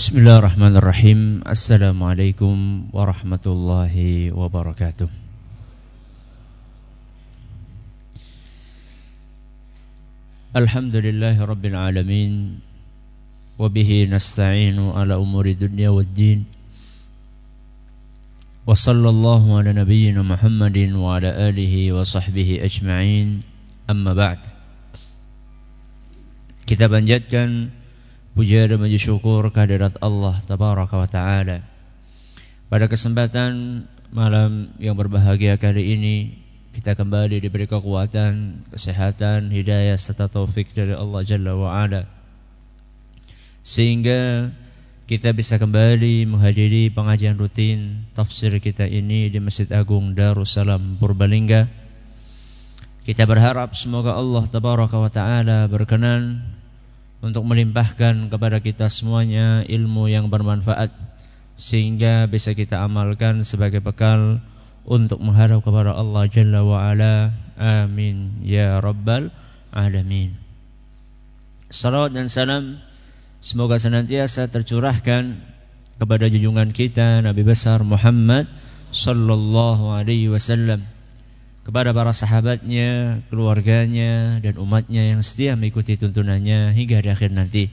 Bismillahirrahmanirrahim Assalamualaikum warahmatullahi wabarakatuh Alhamdulillahi rabbil alamin Wabihi nasta'inu ala umuri dunia wad din Wa sallallahu ala nabiyyina Muhammadin wa ala alihi wa sahbihi ajma'in Amma ba'd Kita panjatkan Puja dan puji syukur kehadirat Allah Tabaraka wa Ta'ala. Pada kesempatan malam yang berbahagia kali ini Kita kembali diberi kekuatan, kesehatan, hidayah serta taufik dari Allah Jalla wa Ala. Sehingga kita bisa kembali menghadiri pengajian rutin tafsir kita ini di Masjid Agung Darussalam Purbalingga. Kita berharap semoga Allah Tabaraka wa Ta'ala berkenan untuk melimpahkan kepada kita semuanya ilmu yang bermanfaat sehingga bisa kita amalkan sebagai bekal untuk mengharap kepada Allah Jalla wa Ala. Amin ya rabbal alamin. Salawat dan salam semoga senantiasa tercurahkan kepada junjungan kita Nabi besar Muhammad sallallahu alaihi wasallam kepada para sahabatnya, keluarganya, dan umatnya yang setia mengikuti tuntunannya hingga di akhir nanti.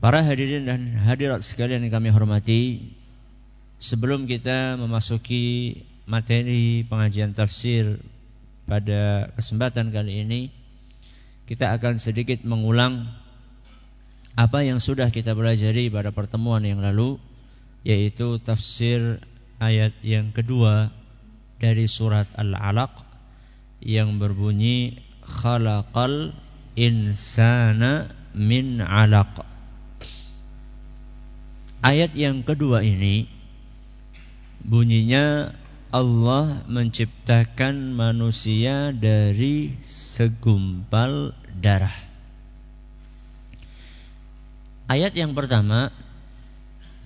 Para hadirin dan hadirat sekalian yang kami hormati, sebelum kita memasuki materi pengajian tafsir pada kesempatan kali ini, kita akan sedikit mengulang apa yang sudah kita pelajari pada pertemuan yang lalu, yaitu tafsir ayat yang kedua dari surat Al-Alaq yang berbunyi khalaqal insana min 'alaq. Ayat yang kedua ini bunyinya Allah menciptakan manusia dari segumpal darah. Ayat yang pertama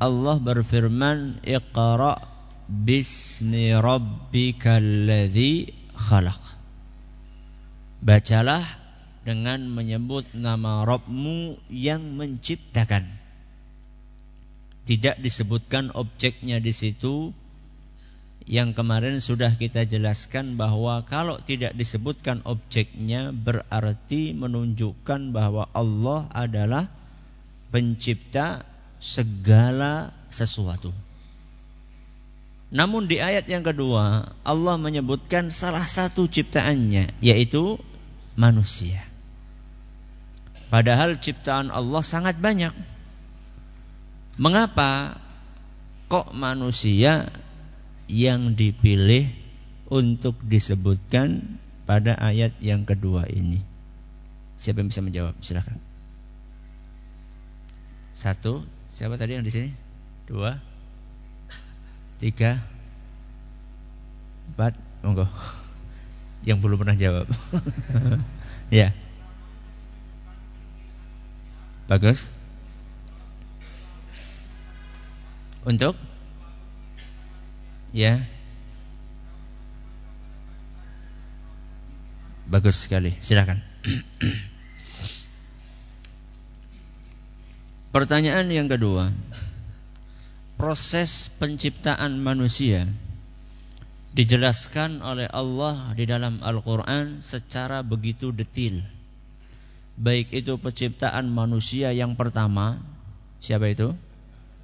Allah berfirman Iqra Bismi khalaq. Bacalah dengan menyebut nama Rabbmu yang menciptakan. Tidak disebutkan objeknya di situ. Yang kemarin sudah kita jelaskan bahwa kalau tidak disebutkan objeknya berarti menunjukkan bahwa Allah adalah pencipta segala sesuatu. Namun di ayat yang kedua Allah menyebutkan salah satu ciptaannya yaitu manusia. Padahal ciptaan Allah sangat banyak. Mengapa kok manusia yang dipilih untuk disebutkan pada ayat yang kedua ini? Siapa yang bisa menjawab? Silakan. Satu, siapa tadi yang di sini? Dua, tiga, empat, monggo. Yang belum pernah jawab. ya. Bagus. Untuk Ya. Bagus sekali. Silakan. Pertanyaan yang kedua proses penciptaan manusia dijelaskan oleh Allah di dalam Al-Quran secara begitu detil. Baik itu penciptaan manusia yang pertama, siapa itu?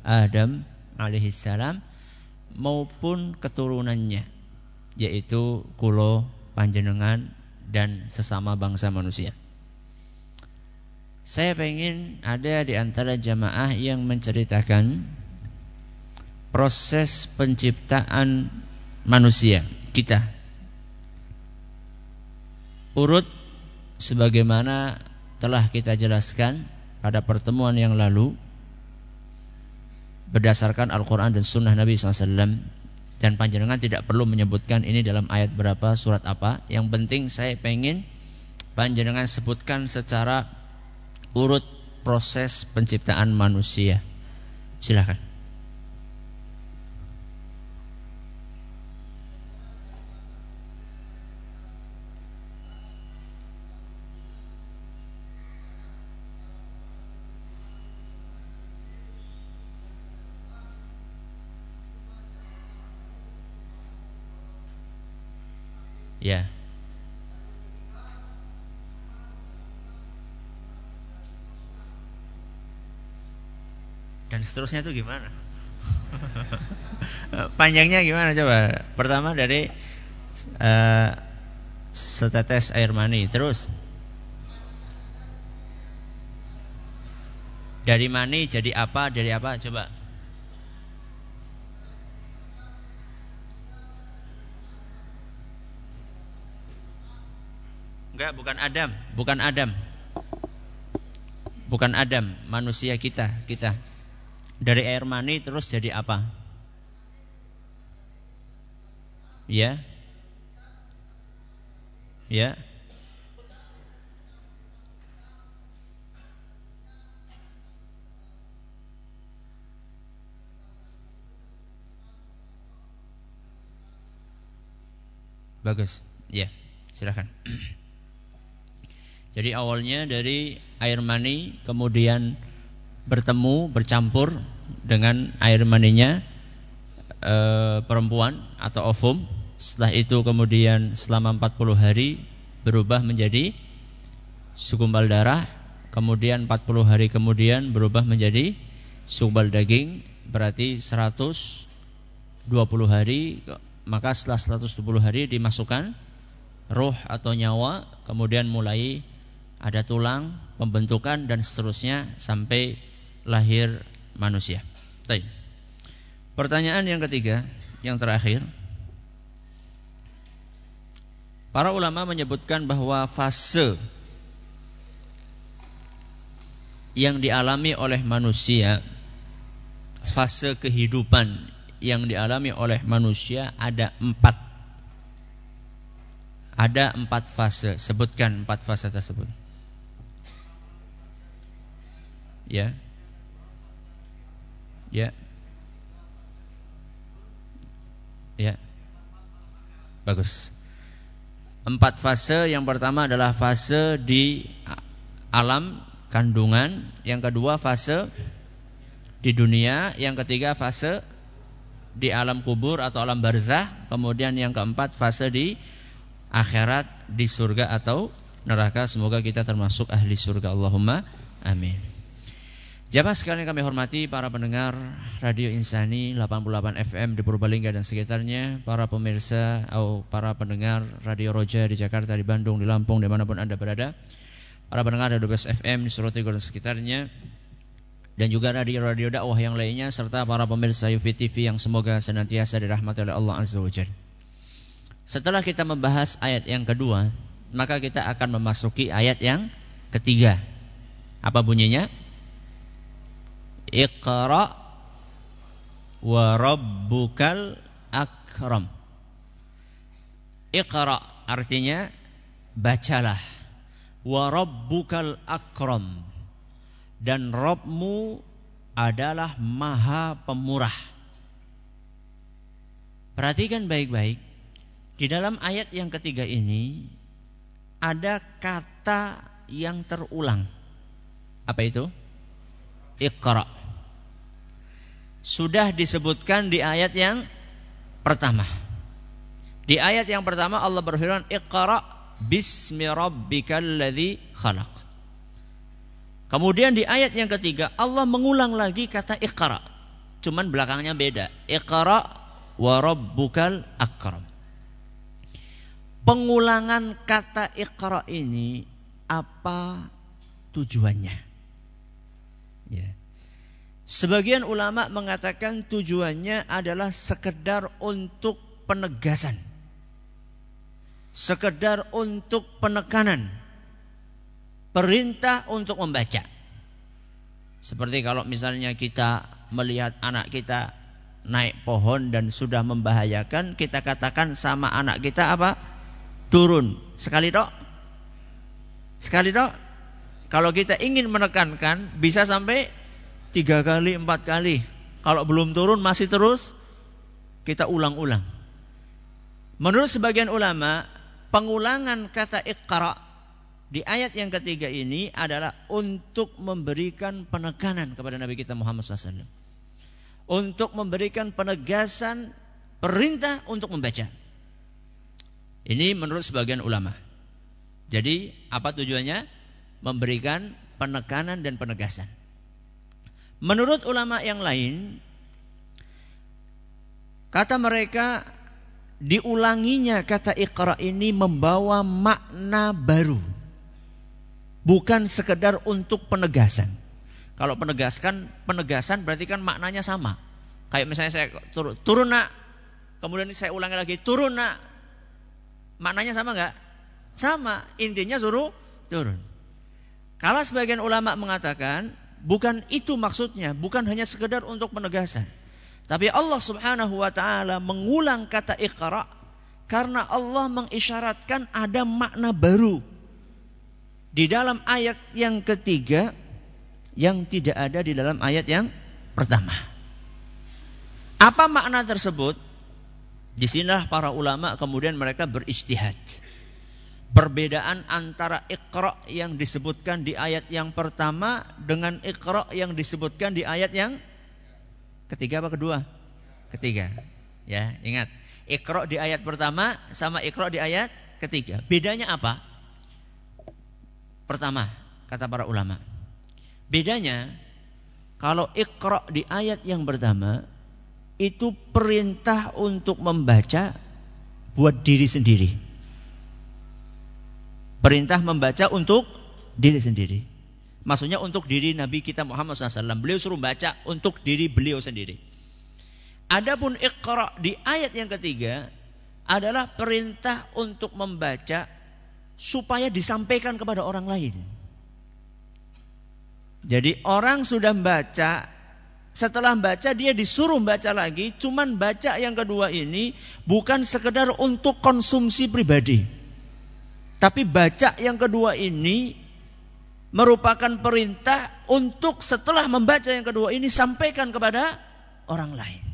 Adam alaihissalam maupun keturunannya, yaitu kulo, panjenengan, dan sesama bangsa manusia. Saya ingin ada di antara jamaah yang menceritakan proses penciptaan manusia kita. Urut sebagaimana telah kita jelaskan pada pertemuan yang lalu berdasarkan Al-Quran dan Sunnah Nabi SAW dan panjenengan tidak perlu menyebutkan ini dalam ayat berapa surat apa. Yang penting saya pengen panjenengan sebutkan secara urut proses penciptaan manusia. Silahkan Ya. Dan seterusnya itu gimana? Panjangnya gimana coba? Pertama dari uh, setetes air mani, terus dari mani jadi apa? Dari apa? Coba. Enggak, bukan Adam, bukan Adam. Bukan Adam, manusia kita, kita. Dari air mani terus jadi apa? Ya. Ya. Bagus. Ya, silakan. Jadi awalnya dari air mani kemudian bertemu bercampur dengan air maninya e, perempuan atau ovum. Setelah itu kemudian selama 40 hari berubah menjadi segumpal darah. Kemudian 40 hari kemudian berubah menjadi segumpal daging. Berarti 120 hari maka setelah 120 hari dimasukkan roh atau nyawa kemudian mulai ada tulang, pembentukan dan seterusnya sampai lahir manusia. Baik. Pertanyaan yang ketiga, yang terakhir. Para ulama menyebutkan bahwa fase yang dialami oleh manusia, fase kehidupan yang dialami oleh manusia ada empat. Ada empat fase. Sebutkan empat fase tersebut. Ya. Ya. Ya. Bagus. Empat fase. Yang pertama adalah fase di alam kandungan. Yang kedua fase di dunia. Yang ketiga fase di alam kubur atau alam barzah. Kemudian yang keempat fase di akhirat di surga atau neraka. Semoga kita termasuk ahli surga. Allahumma amin. Jamaah sekalian kami hormati para pendengar Radio Insani 88 FM di Purbalingga dan sekitarnya, para pemirsa atau para pendengar Radio Roja di Jakarta, di Bandung, di Lampung, di mana pun anda berada, para pendengar Radio Best FM di Surabaya dan sekitarnya, dan juga radio-radio dakwah yang lainnya, serta para pemirsa UV TV yang semoga senantiasa dirahmati oleh Allah Azza wa. Setelah kita membahas ayat yang kedua, maka kita akan memasuki ayat yang ketiga. Apa bunyinya? Iqra wa rabbukal akram. Iqra artinya bacalah. Wa rabbukal akram. Dan Robmu adalah maha pemurah. Perhatikan baik-baik. Di dalam ayat yang ketiga ini ada kata yang terulang. Apa itu? Iqra. Sudah disebutkan di ayat yang pertama. Di ayat yang pertama Allah berfirman Iqra bismi rabbikal khalaq. Kemudian di ayat yang ketiga Allah mengulang lagi kata Iqra. Cuman belakangnya beda. Iqra wa rabbukal akram. Pengulangan kata Iqra ini apa tujuannya? Ya. Sebagian ulama mengatakan tujuannya adalah sekedar untuk penegasan. Sekedar untuk penekanan. Perintah untuk membaca. Seperti kalau misalnya kita melihat anak kita naik pohon dan sudah membahayakan, kita katakan sama anak kita apa? Turun. Sekali dok. Sekali dok. Kalau kita ingin menekankan bisa sampai tiga kali, empat kali. Kalau belum turun masih terus kita ulang-ulang. Menurut sebagian ulama, pengulangan kata iqra di ayat yang ketiga ini adalah untuk memberikan penekanan kepada Nabi kita Muhammad SAW. Untuk memberikan penegasan perintah untuk membaca. Ini menurut sebagian ulama. Jadi apa tujuannya? Memberikan penekanan dan penegasan. Menurut ulama yang lain, kata mereka diulanginya kata Iqra ini membawa makna baru. Bukan sekedar untuk penegasan. Kalau penegaskan, penegasan berarti kan maknanya sama. Kayak misalnya saya turun, turun nak, kemudian saya ulangi lagi, turun nak. Maknanya sama nggak? Sama. Intinya suruh turun. Kalau sebagian ulama mengatakan bukan itu maksudnya, bukan hanya sekedar untuk penegasan. Tapi Allah Subhanahu wa taala mengulang kata Iqra karena Allah mengisyaratkan ada makna baru di dalam ayat yang ketiga yang tidak ada di dalam ayat yang pertama. Apa makna tersebut? Di sinilah para ulama kemudian mereka beristihad. Perbedaan antara Iqra yang disebutkan di ayat yang pertama dengan Iqra yang disebutkan di ayat yang Ketiga apa kedua? Ketiga. Ya, ingat. Iqra di ayat pertama sama Iqra di ayat ketiga. Bedanya apa? Pertama, kata para ulama. Bedanya kalau Iqra di ayat yang pertama itu perintah untuk membaca buat diri sendiri. Perintah membaca untuk diri sendiri. Maksudnya untuk diri Nabi kita Muhammad SAW. Beliau suruh baca untuk diri beliau sendiri. Adapun ikhra di ayat yang ketiga adalah perintah untuk membaca supaya disampaikan kepada orang lain. Jadi orang sudah membaca, setelah baca dia disuruh baca lagi, cuman baca yang kedua ini bukan sekedar untuk konsumsi pribadi. Tapi baca yang kedua ini merupakan perintah untuk setelah membaca yang kedua ini sampaikan kepada orang lain.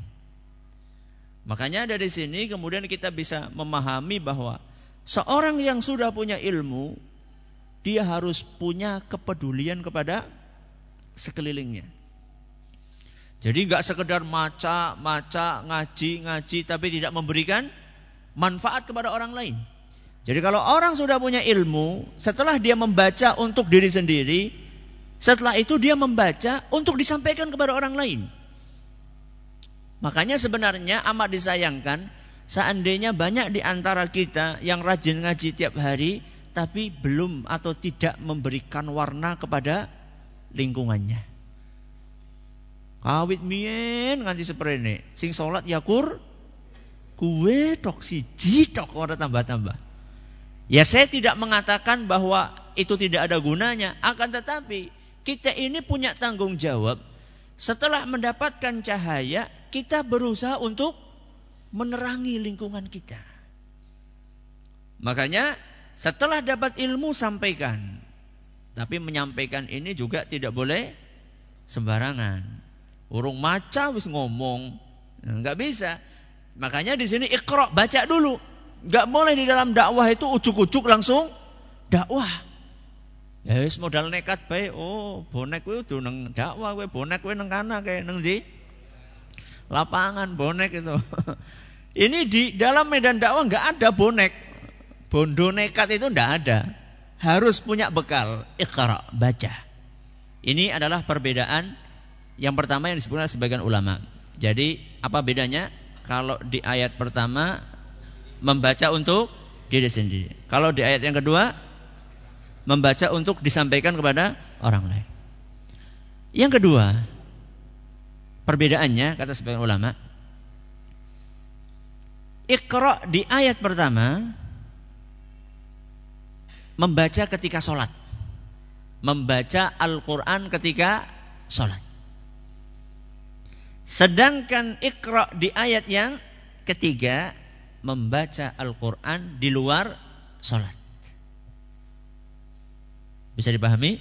Makanya dari sini kemudian kita bisa memahami bahwa seorang yang sudah punya ilmu dia harus punya kepedulian kepada sekelilingnya. Jadi nggak sekedar maca, maca, ngaji, ngaji tapi tidak memberikan manfaat kepada orang lain. Jadi kalau orang sudah punya ilmu, setelah dia membaca untuk diri sendiri, setelah itu dia membaca untuk disampaikan kepada orang lain. Makanya sebenarnya amat disayangkan seandainya banyak di antara kita yang rajin ngaji tiap hari tapi belum atau tidak memberikan warna kepada lingkungannya. Kawit mien nganti seperene, sing salat yakur tok siji tok ora tambah-tambah. Ya saya tidak mengatakan bahwa itu tidak ada gunanya, akan tetapi kita ini punya tanggung jawab. Setelah mendapatkan cahaya, kita berusaha untuk menerangi lingkungan kita. Makanya setelah dapat ilmu sampaikan. Tapi menyampaikan ini juga tidak boleh sembarangan. Urung maca wis ngomong, nggak bisa. Makanya di sini ikro baca dulu. Gak boleh di dalam dakwah itu ujuk-ujuk langsung dakwah. Ya wis modal nekat bae. Oh, bonek kuwi udah nang dakwah kowe, bonek kuwi nang kana kayak nang di lapangan bonek itu. Ini di dalam medan dakwah nggak ada bonek. Bondo nekat itu nggak ada. Harus punya bekal. Iqra, baca. Ini adalah perbedaan yang pertama yang disebutkan sebagian ulama. Jadi apa bedanya? Kalau di ayat pertama membaca untuk diri sendiri. Kalau di ayat yang kedua membaca untuk disampaikan kepada orang lain. Yang kedua, perbedaannya kata sebagian ulama, Iqra di ayat pertama membaca ketika sholat. Membaca Al-Quran ketika sholat. Sedangkan Iqra di ayat yang ketiga membaca Al-Quran di luar sholat. Bisa dipahami?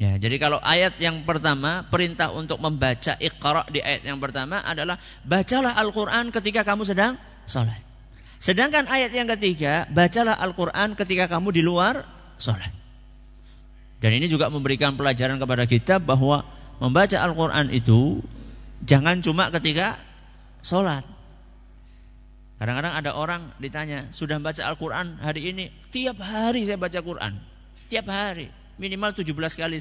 Ya, jadi kalau ayat yang pertama perintah untuk membaca Iqra di ayat yang pertama adalah bacalah Al-Qur'an ketika kamu sedang sholat. Sedangkan ayat yang ketiga, bacalah Al-Qur'an ketika kamu di luar sholat. Dan ini juga memberikan pelajaran kepada kita bahwa membaca Al-Qur'an itu jangan cuma ketika sholat. Kadang-kadang ada orang ditanya, sudah baca Al-Quran hari ini? Tiap hari saya baca Quran. Tiap hari. Minimal 17 kali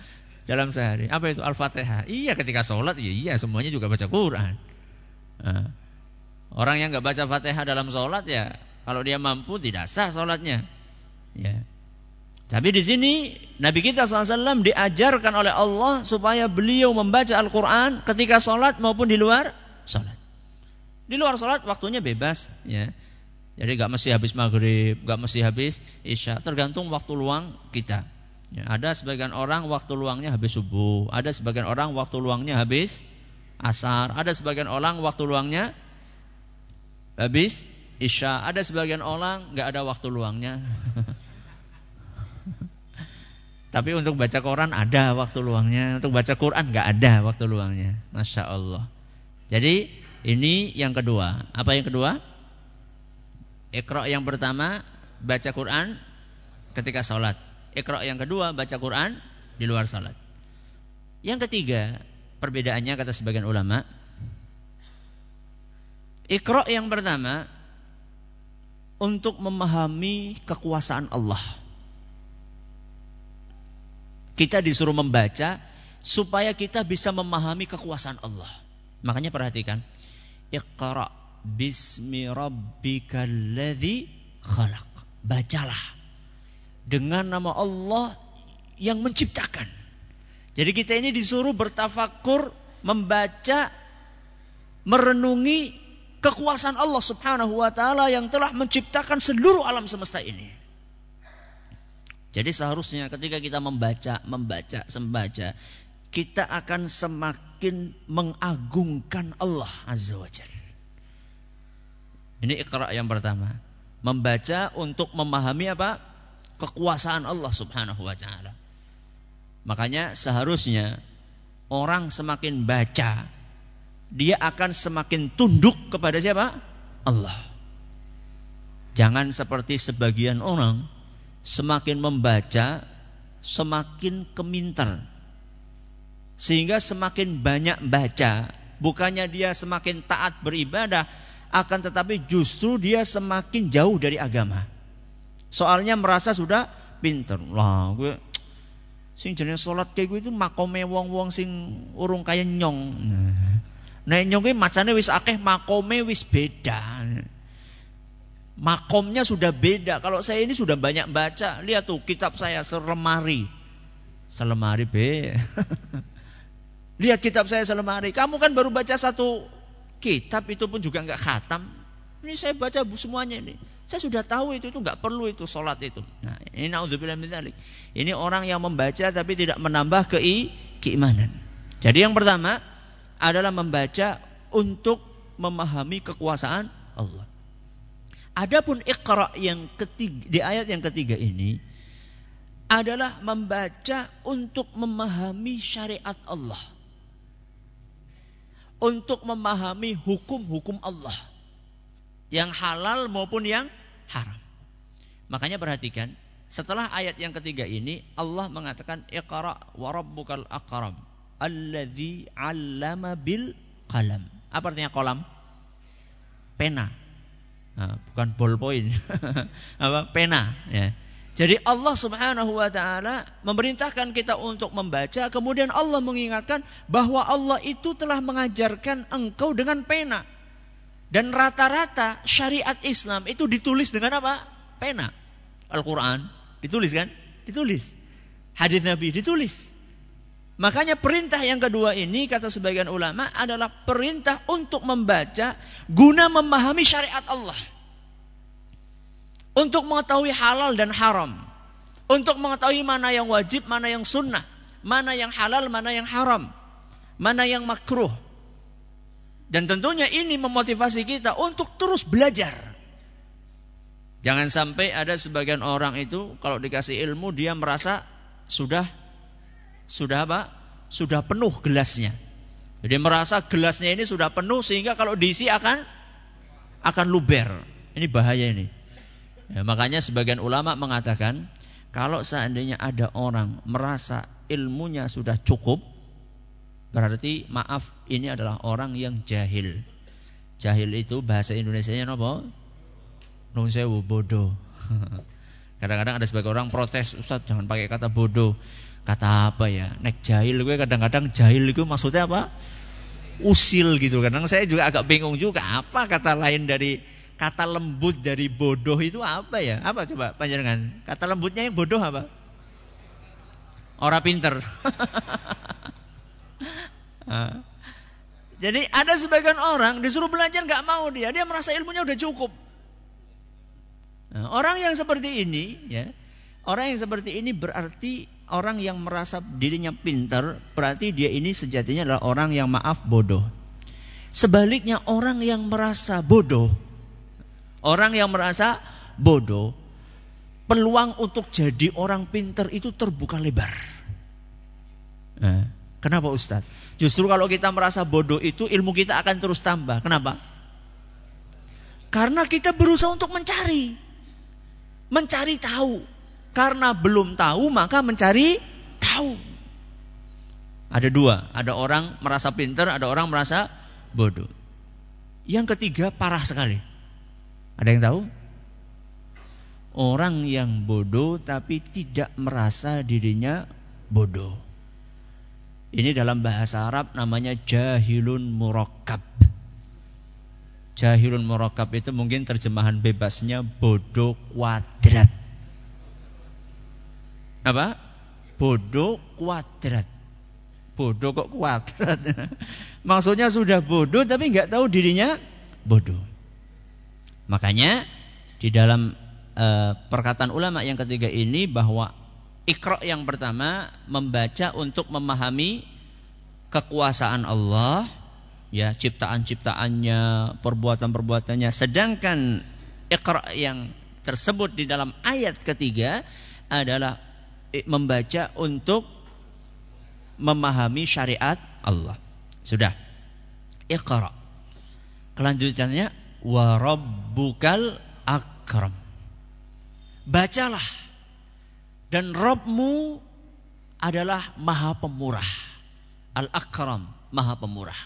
dalam sehari. Apa itu Al-Fatihah? Iya ketika sholat, iya, iya semuanya juga baca Quran. Orang yang nggak baca Fatihah dalam sholat ya, kalau dia mampu tidak sah sholatnya. Ya. Tapi di sini Nabi kita SAW diajarkan oleh Allah supaya beliau membaca Al-Quran ketika sholat maupun di luar sholat. Di luar sholat waktunya bebas, ya. Jadi gak mesti habis maghrib, gak mesti habis isya, tergantung waktu luang kita. Ya, ada sebagian orang waktu luangnya habis subuh, ada sebagian orang waktu luangnya habis asar, ada sebagian orang waktu luangnya habis isya, ada sebagian orang gak ada waktu luangnya. Tapi untuk baca Quran ada waktu luangnya, untuk baca Quran gak ada waktu luangnya. Masya Allah. Jadi ini yang kedua. Apa yang kedua? Iqra yang pertama baca Quran ketika sholat. Iqra yang kedua baca Quran di luar sholat. Yang ketiga, perbedaannya kata sebagian ulama, Iqra yang pertama untuk memahami kekuasaan Allah. Kita disuruh membaca supaya kita bisa memahami kekuasaan Allah. Makanya perhatikan, Iqra bismi rabbikal khalaq. Bacalah dengan nama Allah yang menciptakan. Jadi kita ini disuruh bertafakur, membaca, merenungi kekuasaan Allah Subhanahu wa taala yang telah menciptakan seluruh alam semesta ini. Jadi seharusnya ketika kita membaca, membaca, membaca, kita akan semakin mengagungkan Allah Azza wa Jalla. Ini ikra yang pertama. Membaca untuk memahami apa? Kekuasaan Allah Subhanahu wa taala. Makanya seharusnya orang semakin baca, dia akan semakin tunduk kepada siapa? Allah. Jangan seperti sebagian orang semakin membaca semakin keminter sehingga semakin banyak baca, bukannya dia semakin taat beribadah, akan tetapi justru dia semakin jauh dari agama. Soalnya merasa sudah pinter. Lah, gue sing jenis sholat kayak gue itu makome wong-wong sing urung kaya nyong. Nah, nyong gue macane wis akeh makome wis beda. Makomnya sudah beda. Kalau saya ini sudah banyak baca, lihat tuh kitab saya selemari. Selemari be. Lihat kitab saya selemari. Kamu kan baru baca satu kitab itu pun juga nggak khatam. Ini saya baca semuanya ini. Saya sudah tahu itu itu nggak perlu itu sholat itu. Nah ini Ini orang yang membaca tapi tidak menambah kei, keimanan. Jadi yang pertama adalah membaca untuk memahami kekuasaan Allah. Adapun iqra yang ketiga di ayat yang ketiga ini adalah membaca untuk memahami syariat Allah untuk memahami hukum-hukum Allah yang halal maupun yang haram. Makanya perhatikan, setelah ayat yang ketiga ini Allah mengatakan iqra wa rabbukal akram alladzi 'allama bil qalam. Apa artinya kolam? Pena. Nah, bukan ballpoint. Apa? Pena, ya. Jadi Allah Subhanahu wa taala memerintahkan kita untuk membaca, kemudian Allah mengingatkan bahwa Allah itu telah mengajarkan engkau dengan pena. Dan rata-rata syariat Islam itu ditulis dengan apa? Pena. Al-Qur'an ditulis kan? Ditulis. Hadis Nabi ditulis. Makanya perintah yang kedua ini kata sebagian ulama adalah perintah untuk membaca guna memahami syariat Allah untuk mengetahui halal dan haram, untuk mengetahui mana yang wajib, mana yang sunnah, mana yang halal, mana yang haram, mana yang makruh. Dan tentunya ini memotivasi kita untuk terus belajar. Jangan sampai ada sebagian orang itu kalau dikasih ilmu dia merasa sudah sudah apa? Sudah penuh gelasnya. Jadi merasa gelasnya ini sudah penuh sehingga kalau diisi akan akan luber. Ini bahaya ini. Ya, makanya sebagian ulama mengatakan kalau seandainya ada orang merasa ilmunya sudah cukup, berarti maaf ini adalah orang yang jahil. Jahil itu bahasa Indonesia-nya apa? Nun sewu bodoh. Kadang-kadang ada sebagai orang protes, Ustaz jangan pakai kata bodoh. Kata apa ya? Nek jahil gue kadang-kadang jahil itu maksudnya apa? Usil gitu. Kadang saya juga agak bingung juga apa kata lain dari kata lembut dari bodoh itu apa ya? Apa coba panjangan? Kata lembutnya yang bodoh apa? Orang pinter. Ah. Jadi ada sebagian orang disuruh belajar nggak mau dia, dia merasa ilmunya udah cukup. Nah, orang yang seperti ini, ya, orang yang seperti ini berarti orang yang merasa dirinya pintar, berarti dia ini sejatinya adalah orang yang maaf bodoh. Sebaliknya orang yang merasa bodoh, orang yang merasa bodoh, peluang untuk jadi orang pintar itu terbuka lebar. Nah, kenapa Ustadz? Justru kalau kita merasa bodoh itu ilmu kita akan terus tambah. Kenapa? Karena kita berusaha untuk mencari. Mencari tahu. Karena belum tahu maka mencari tahu. Ada dua. Ada orang merasa pintar, ada orang merasa bodoh. Yang ketiga parah sekali. Ada yang tahu? Orang yang bodoh tapi tidak merasa dirinya bodoh. Ini dalam bahasa Arab namanya jahilun murakkab. Jahilun murakkab itu mungkin terjemahan bebasnya bodoh kuadrat. Apa? Bodoh kuadrat. Bodoh kok kuadrat. Maksudnya sudah bodoh tapi nggak tahu dirinya bodoh. Makanya di dalam uh, perkataan ulama yang ketiga ini bahwa Iqra yang pertama membaca untuk memahami kekuasaan Allah, ya ciptaan-ciptaannya, perbuatan-perbuatannya. Sedangkan Iqra yang tersebut di dalam ayat ketiga adalah membaca untuk memahami syariat Allah. Sudah. Iqra. Kelanjutannya wa rabbukal akram. Bacalah dan Robmu adalah maha pemurah. Al-Akram, maha pemurah.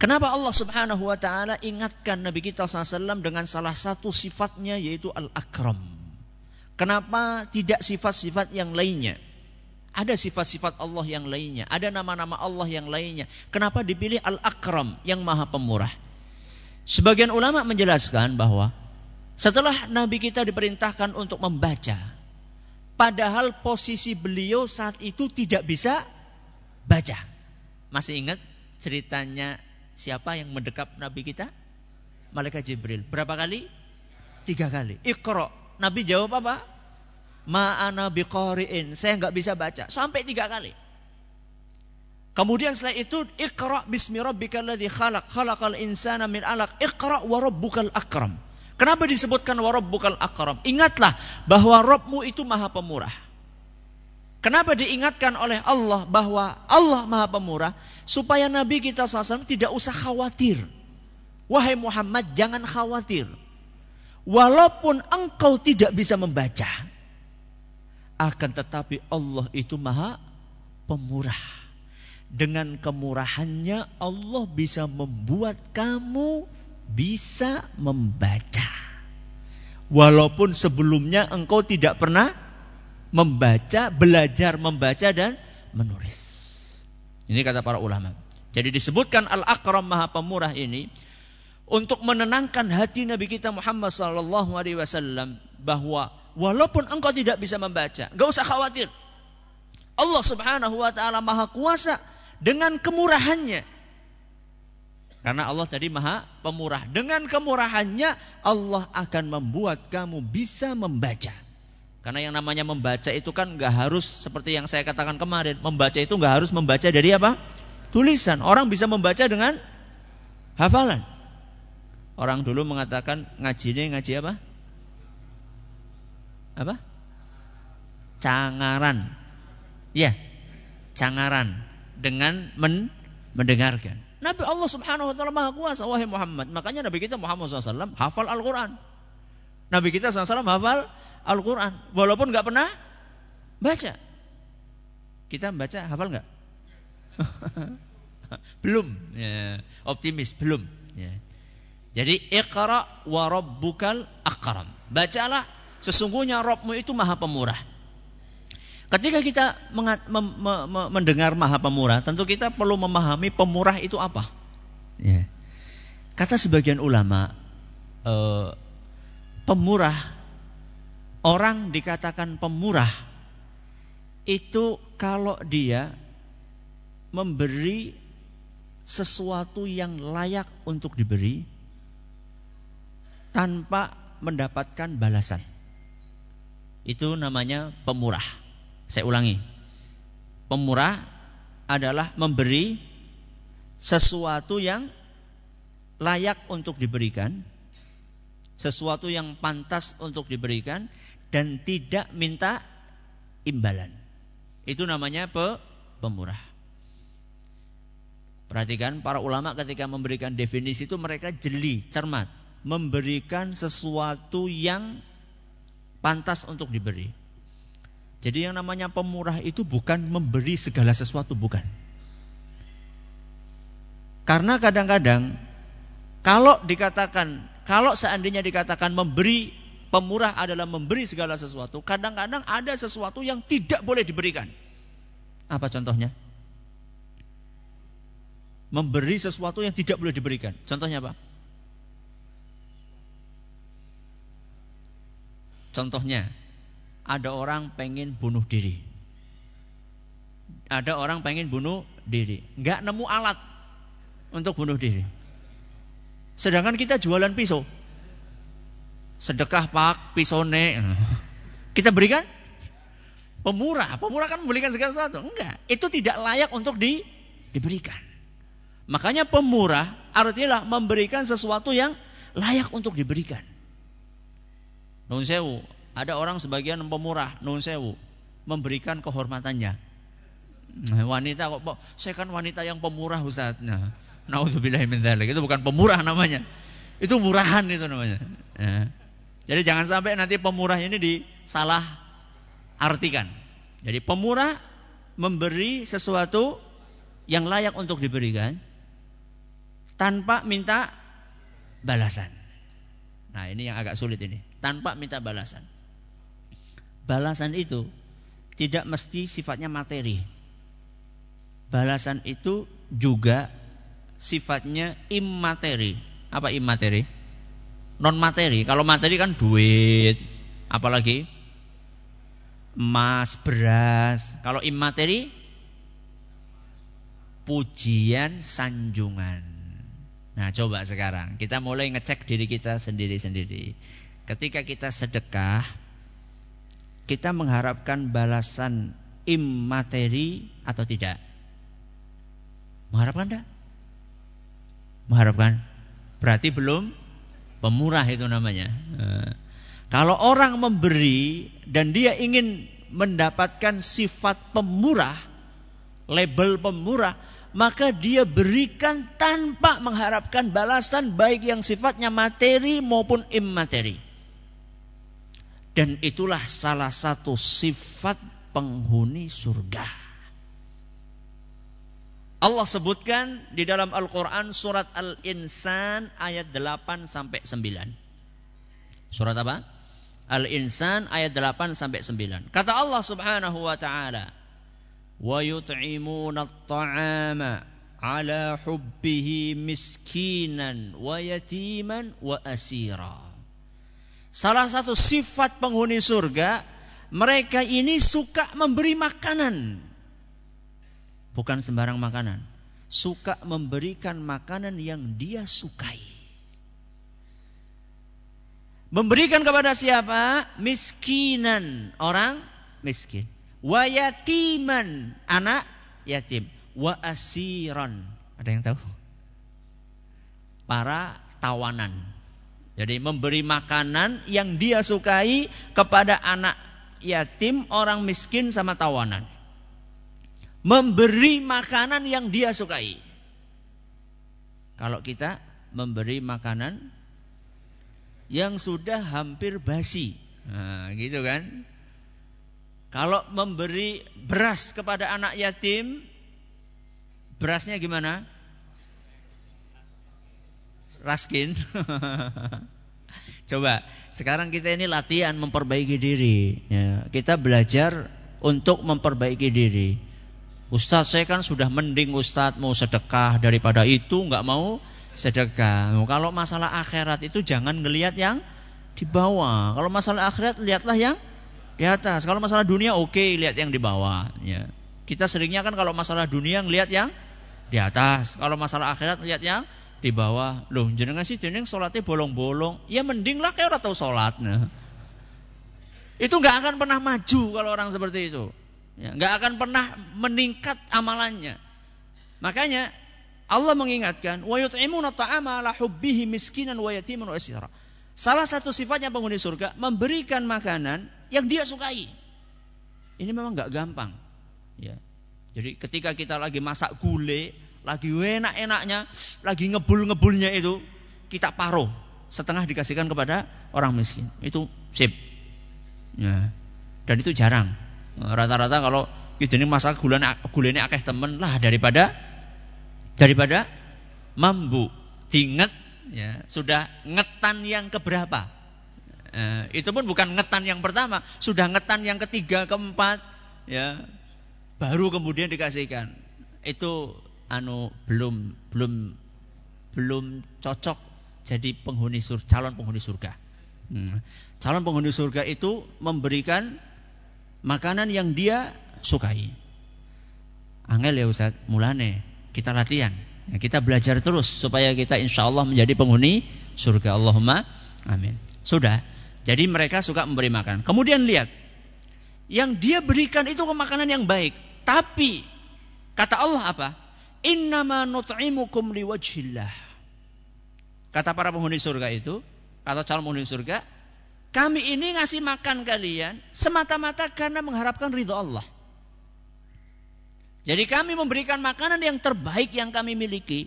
Kenapa Allah subhanahu wa ta'ala ingatkan Nabi kita SAW dengan salah satu sifatnya yaitu Al-Akram. Kenapa tidak sifat-sifat yang lainnya? Ada sifat-sifat Allah yang lainnya. Ada nama-nama Allah yang lainnya. Kenapa dipilih Al-Akram yang maha pemurah? Sebagian ulama menjelaskan bahwa setelah Nabi kita diperintahkan untuk membaca Padahal posisi beliau saat itu tidak bisa baca. Masih ingat ceritanya siapa yang mendekap Nabi kita? Malaikat Jibril. Berapa kali? Tiga kali. Iqra. Nabi jawab apa? Ma'ana biqari'in. Saya nggak bisa baca. Sampai tiga kali. Kemudian setelah itu Iqra bismi rabbikal ladzi khalaq khalaqal insana min alaq Iqra wa rabbukal akram. Kenapa disebutkan warabbukal akram? Ingatlah bahwa Rabbmu itu maha pemurah. Kenapa diingatkan oleh Allah bahwa Allah maha pemurah? Supaya Nabi kita SAW tidak usah khawatir. Wahai Muhammad jangan khawatir. Walaupun engkau tidak bisa membaca. Akan tetapi Allah itu maha pemurah. Dengan kemurahannya Allah bisa membuat kamu bisa membaca. Walaupun sebelumnya engkau tidak pernah membaca, belajar membaca dan menulis. Ini kata para ulama. Jadi disebutkan Al-Akram Maha Pemurah ini untuk menenangkan hati Nabi kita Muhammad sallallahu alaihi wasallam bahwa walaupun engkau tidak bisa membaca, enggak usah khawatir. Allah Subhanahu wa taala Maha Kuasa dengan kemurahannya karena Allah tadi maha pemurah. Dengan kemurahannya Allah akan membuat kamu bisa membaca. Karena yang namanya membaca itu kan nggak harus seperti yang saya katakan kemarin. Membaca itu nggak harus membaca dari apa? Tulisan. Orang bisa membaca dengan hafalan. Orang dulu mengatakan ngaji ini ngaji apa? Apa? Cangaran. Ya, cangaran dengan men mendengarkan. Nabi Allah Subhanahu wa taala Maha Kuasa wahai Muhammad. Makanya Nabi kita Muhammad SAW hafal Al-Qur'an. Nabi kita SAW hafal Al-Qur'an walaupun nggak pernah baca. Kita baca hafal nggak? belum. Ya, optimis belum. Ya. Jadi iqra wa rabbukal akram. Bacalah sesungguhnya Rabbmu itu maha pemurah. Ketika kita mendengar maha pemurah, tentu kita perlu memahami pemurah itu apa. Ya. Kata sebagian ulama, eh, pemurah, orang dikatakan pemurah, itu kalau dia memberi sesuatu yang layak untuk diberi tanpa mendapatkan balasan. Itu namanya pemurah. Saya ulangi. Pemurah adalah memberi sesuatu yang layak untuk diberikan, sesuatu yang pantas untuk diberikan dan tidak minta imbalan. Itu namanya pe pemurah. Perhatikan para ulama ketika memberikan definisi itu mereka jeli, cermat, memberikan sesuatu yang pantas untuk diberi. Jadi yang namanya pemurah itu bukan memberi segala sesuatu, bukan. Karena kadang-kadang kalau dikatakan, kalau seandainya dikatakan memberi pemurah adalah memberi segala sesuatu, kadang-kadang ada sesuatu yang tidak boleh diberikan. Apa contohnya? Memberi sesuatu yang tidak boleh diberikan. Contohnya apa? Contohnya, ada orang pengen bunuh diri. Ada orang pengen bunuh diri. Nggak nemu alat untuk bunuh diri. Sedangkan kita jualan pisau. Sedekah pak, pisone. Kita berikan pemurah. Pemurah kan memberikan segala sesuatu. Enggak. Itu tidak layak untuk di, diberikan. Makanya pemurah artinya memberikan sesuatu yang layak untuk diberikan. Nun sewu, ada orang sebagian pemurah, nun sewu, memberikan kehormatannya. Nah, wanita kok, saya kan wanita yang pemurah Ustaz. Naudzubillah min Itu bukan pemurah namanya. Itu murahan itu namanya. Ya. Jadi jangan sampai nanti pemurah ini disalah artikan. Jadi pemurah memberi sesuatu yang layak untuk diberikan tanpa minta balasan. Nah, ini yang agak sulit ini. Tanpa minta balasan balasan itu tidak mesti sifatnya materi. Balasan itu juga sifatnya imateri. Apa imateri? Non materi. Kalau materi kan duit, apalagi emas, beras. Kalau imateri pujian sanjungan. Nah, coba sekarang kita mulai ngecek diri kita sendiri-sendiri. Ketika kita sedekah, kita mengharapkan balasan imateri atau tidak? Mengharapkan tidak? Mengharapkan? Berarti belum pemurah itu namanya. Eh, kalau orang memberi dan dia ingin mendapatkan sifat pemurah, label pemurah, maka dia berikan tanpa mengharapkan balasan baik yang sifatnya materi maupun imateri. Dan itulah salah satu sifat penghuni surga. Allah sebutkan di dalam Al-Quran surat Al-Insan ayat 8 sampai 9. Surat apa? Al-Insan ayat 8 sampai 9. Kata Allah Subhanahu wa taala, "Wa yut'imuna at-ta'ama 'ala hubbihi miskinan wa yatiman wa asira." Salah satu sifat penghuni surga, mereka ini suka memberi makanan. Bukan sembarang makanan. Suka memberikan makanan yang dia sukai. Memberikan kepada siapa? Miskinan, orang miskin. Wayatiman, anak yatim. Wa asiran. Ada yang tahu? Para tawanan jadi memberi makanan yang dia sukai kepada anak yatim, orang miskin sama tawanan. Memberi makanan yang dia sukai. Kalau kita memberi makanan yang sudah hampir basi. Nah, gitu kan? Kalau memberi beras kepada anak yatim, berasnya gimana? Raskin. Coba, sekarang kita ini latihan memperbaiki diri. Ya, kita belajar untuk memperbaiki diri. Ustadz saya kan sudah mending Ustadz mau sedekah daripada itu nggak mau sedekah. Nah, kalau masalah akhirat itu jangan ngelihat yang di bawah. Kalau masalah akhirat lihatlah yang di atas. Kalau masalah dunia oke okay, lihat yang di bawah. Ya. Kita seringnya kan kalau masalah dunia ngelihat yang di atas. Kalau masalah akhirat lihat yang di bawah. Loh, jenengan sih jeneng sholatnya bolong-bolong. Ya mending lah kayak orang tahu sholat. Nah. Itu nggak akan pernah maju kalau orang seperti itu. Ya, nggak akan pernah meningkat amalannya. Makanya Allah mengingatkan, wa ta'ama ala hubbihi miskinan wa yatiman wa. Salah satu sifatnya penghuni surga memberikan makanan yang dia sukai. Ini memang nggak gampang. Ya. Jadi ketika kita lagi masak gulai, lagi enak-enaknya, lagi ngebul-ngebulnya itu, kita paruh. Setengah dikasihkan kepada orang miskin. Itu sip. Ya. Dan itu jarang. Rata-rata kalau kita ini masak gula ini akeh temen lah daripada daripada mambu. Diinget ya, sudah ngetan yang keberapa. Eh, itu pun bukan ngetan yang pertama, sudah ngetan yang ketiga, keempat, ya, baru kemudian dikasihkan. Itu anu belum belum belum cocok jadi penghuni surga, calon penghuni surga. Hmm. Calon penghuni surga itu memberikan makanan yang dia sukai. Angel ya Ustaz, mulane kita latihan. Ya, kita belajar terus supaya kita insya Allah menjadi penghuni surga. Allahumma amin. Sudah. Jadi mereka suka memberi makan. Kemudian lihat. Yang dia berikan itu makanan yang baik. Tapi kata Allah apa? Innama nut'imukum liwajhillah. Kata para penghuni surga itu, kata calon penghuni surga, kami ini ngasih makan kalian semata-mata karena mengharapkan ridho Allah. Jadi kami memberikan makanan yang terbaik yang kami miliki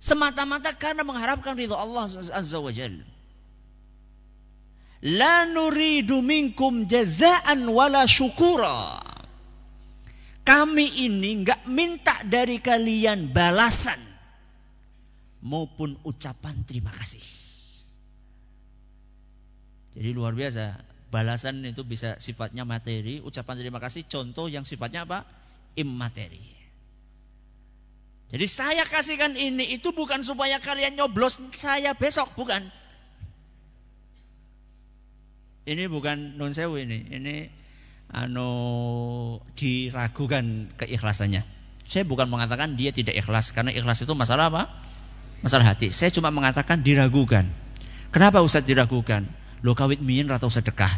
semata-mata karena mengharapkan ridho Allah Azza wa Jalla. La nuridu minkum jazaan wala syukura. Kami ini nggak minta dari kalian balasan maupun ucapan terima kasih. Jadi luar biasa. Balasan itu bisa sifatnya materi, ucapan terima kasih contoh yang sifatnya apa? Immateri. Jadi saya kasihkan ini itu bukan supaya kalian nyoblos saya besok, bukan. Ini bukan non sewu ini. Ini anu diragukan keikhlasannya. Saya bukan mengatakan dia tidak ikhlas karena ikhlas itu masalah apa? Masalah hati. Saya cuma mengatakan diragukan. Kenapa Ustaz diragukan? Lo kawit miin atau sedekah.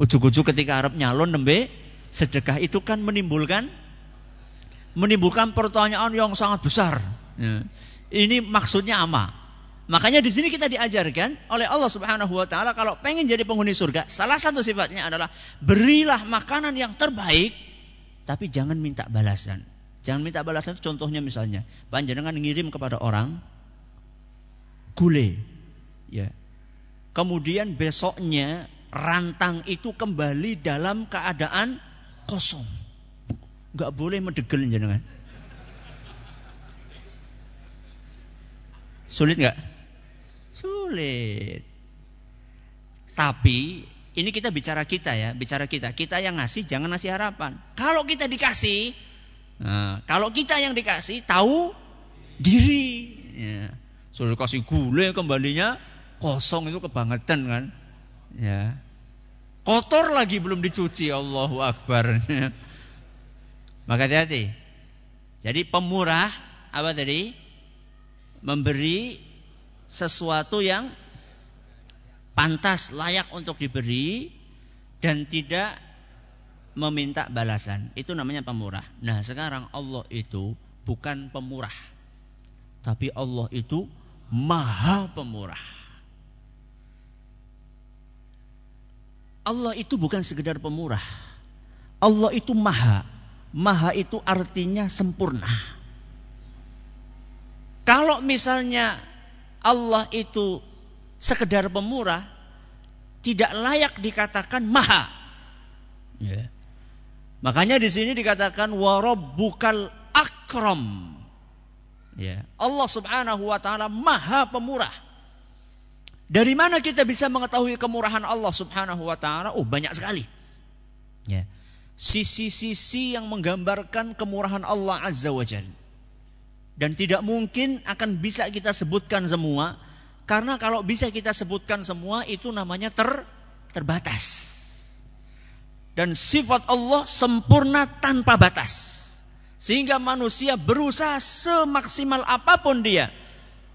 Ujuk-ujuk ketika Arab nyalon nembe sedekah itu kan menimbulkan menimbulkan pertanyaan yang sangat besar. Ya. Ini maksudnya apa? Makanya di sini kita diajarkan oleh Allah Subhanahu wa taala kalau pengen jadi penghuni surga, salah satu sifatnya adalah berilah makanan yang terbaik tapi jangan minta balasan. Jangan minta balasan contohnya misalnya, panjenengan ngirim kepada orang gule ya. Kemudian besoknya rantang itu kembali dalam keadaan kosong. Enggak boleh mendegel jenengan. Sulit nggak? Sulit. Tapi ini kita bicara kita ya, bicara kita. Kita yang ngasih jangan ngasih harapan. Kalau kita dikasih, nah, kalau kita yang dikasih tahu diri. Ya. Sudah kasih gula kembalinya kosong itu kebangetan kan. Ya. Kotor lagi belum dicuci Allahu Akbar. Maka hati-hati. Jadi pemurah apa tadi? Memberi sesuatu yang pantas layak untuk diberi dan tidak meminta balasan. Itu namanya pemurah. Nah, sekarang Allah itu bukan pemurah. Tapi Allah itu maha pemurah. Allah itu bukan sekedar pemurah. Allah itu maha. Maha itu artinya sempurna. Kalau misalnya Allah itu sekedar pemurah, tidak layak dikatakan maha. Ya. Makanya di sini dikatakan bukal akram. Ya, Allah Subhanahu wa taala Maha Pemurah. Dari mana kita bisa mengetahui kemurahan Allah Subhanahu wa taala? Oh, banyak sekali. Ya. Sisi-sisi yang menggambarkan kemurahan Allah Azza wa Jalla. Dan tidak mungkin akan bisa kita sebutkan semua karena kalau bisa kita sebutkan semua itu namanya ter terbatas. Dan sifat Allah sempurna tanpa batas. Sehingga manusia berusaha semaksimal apa pun dia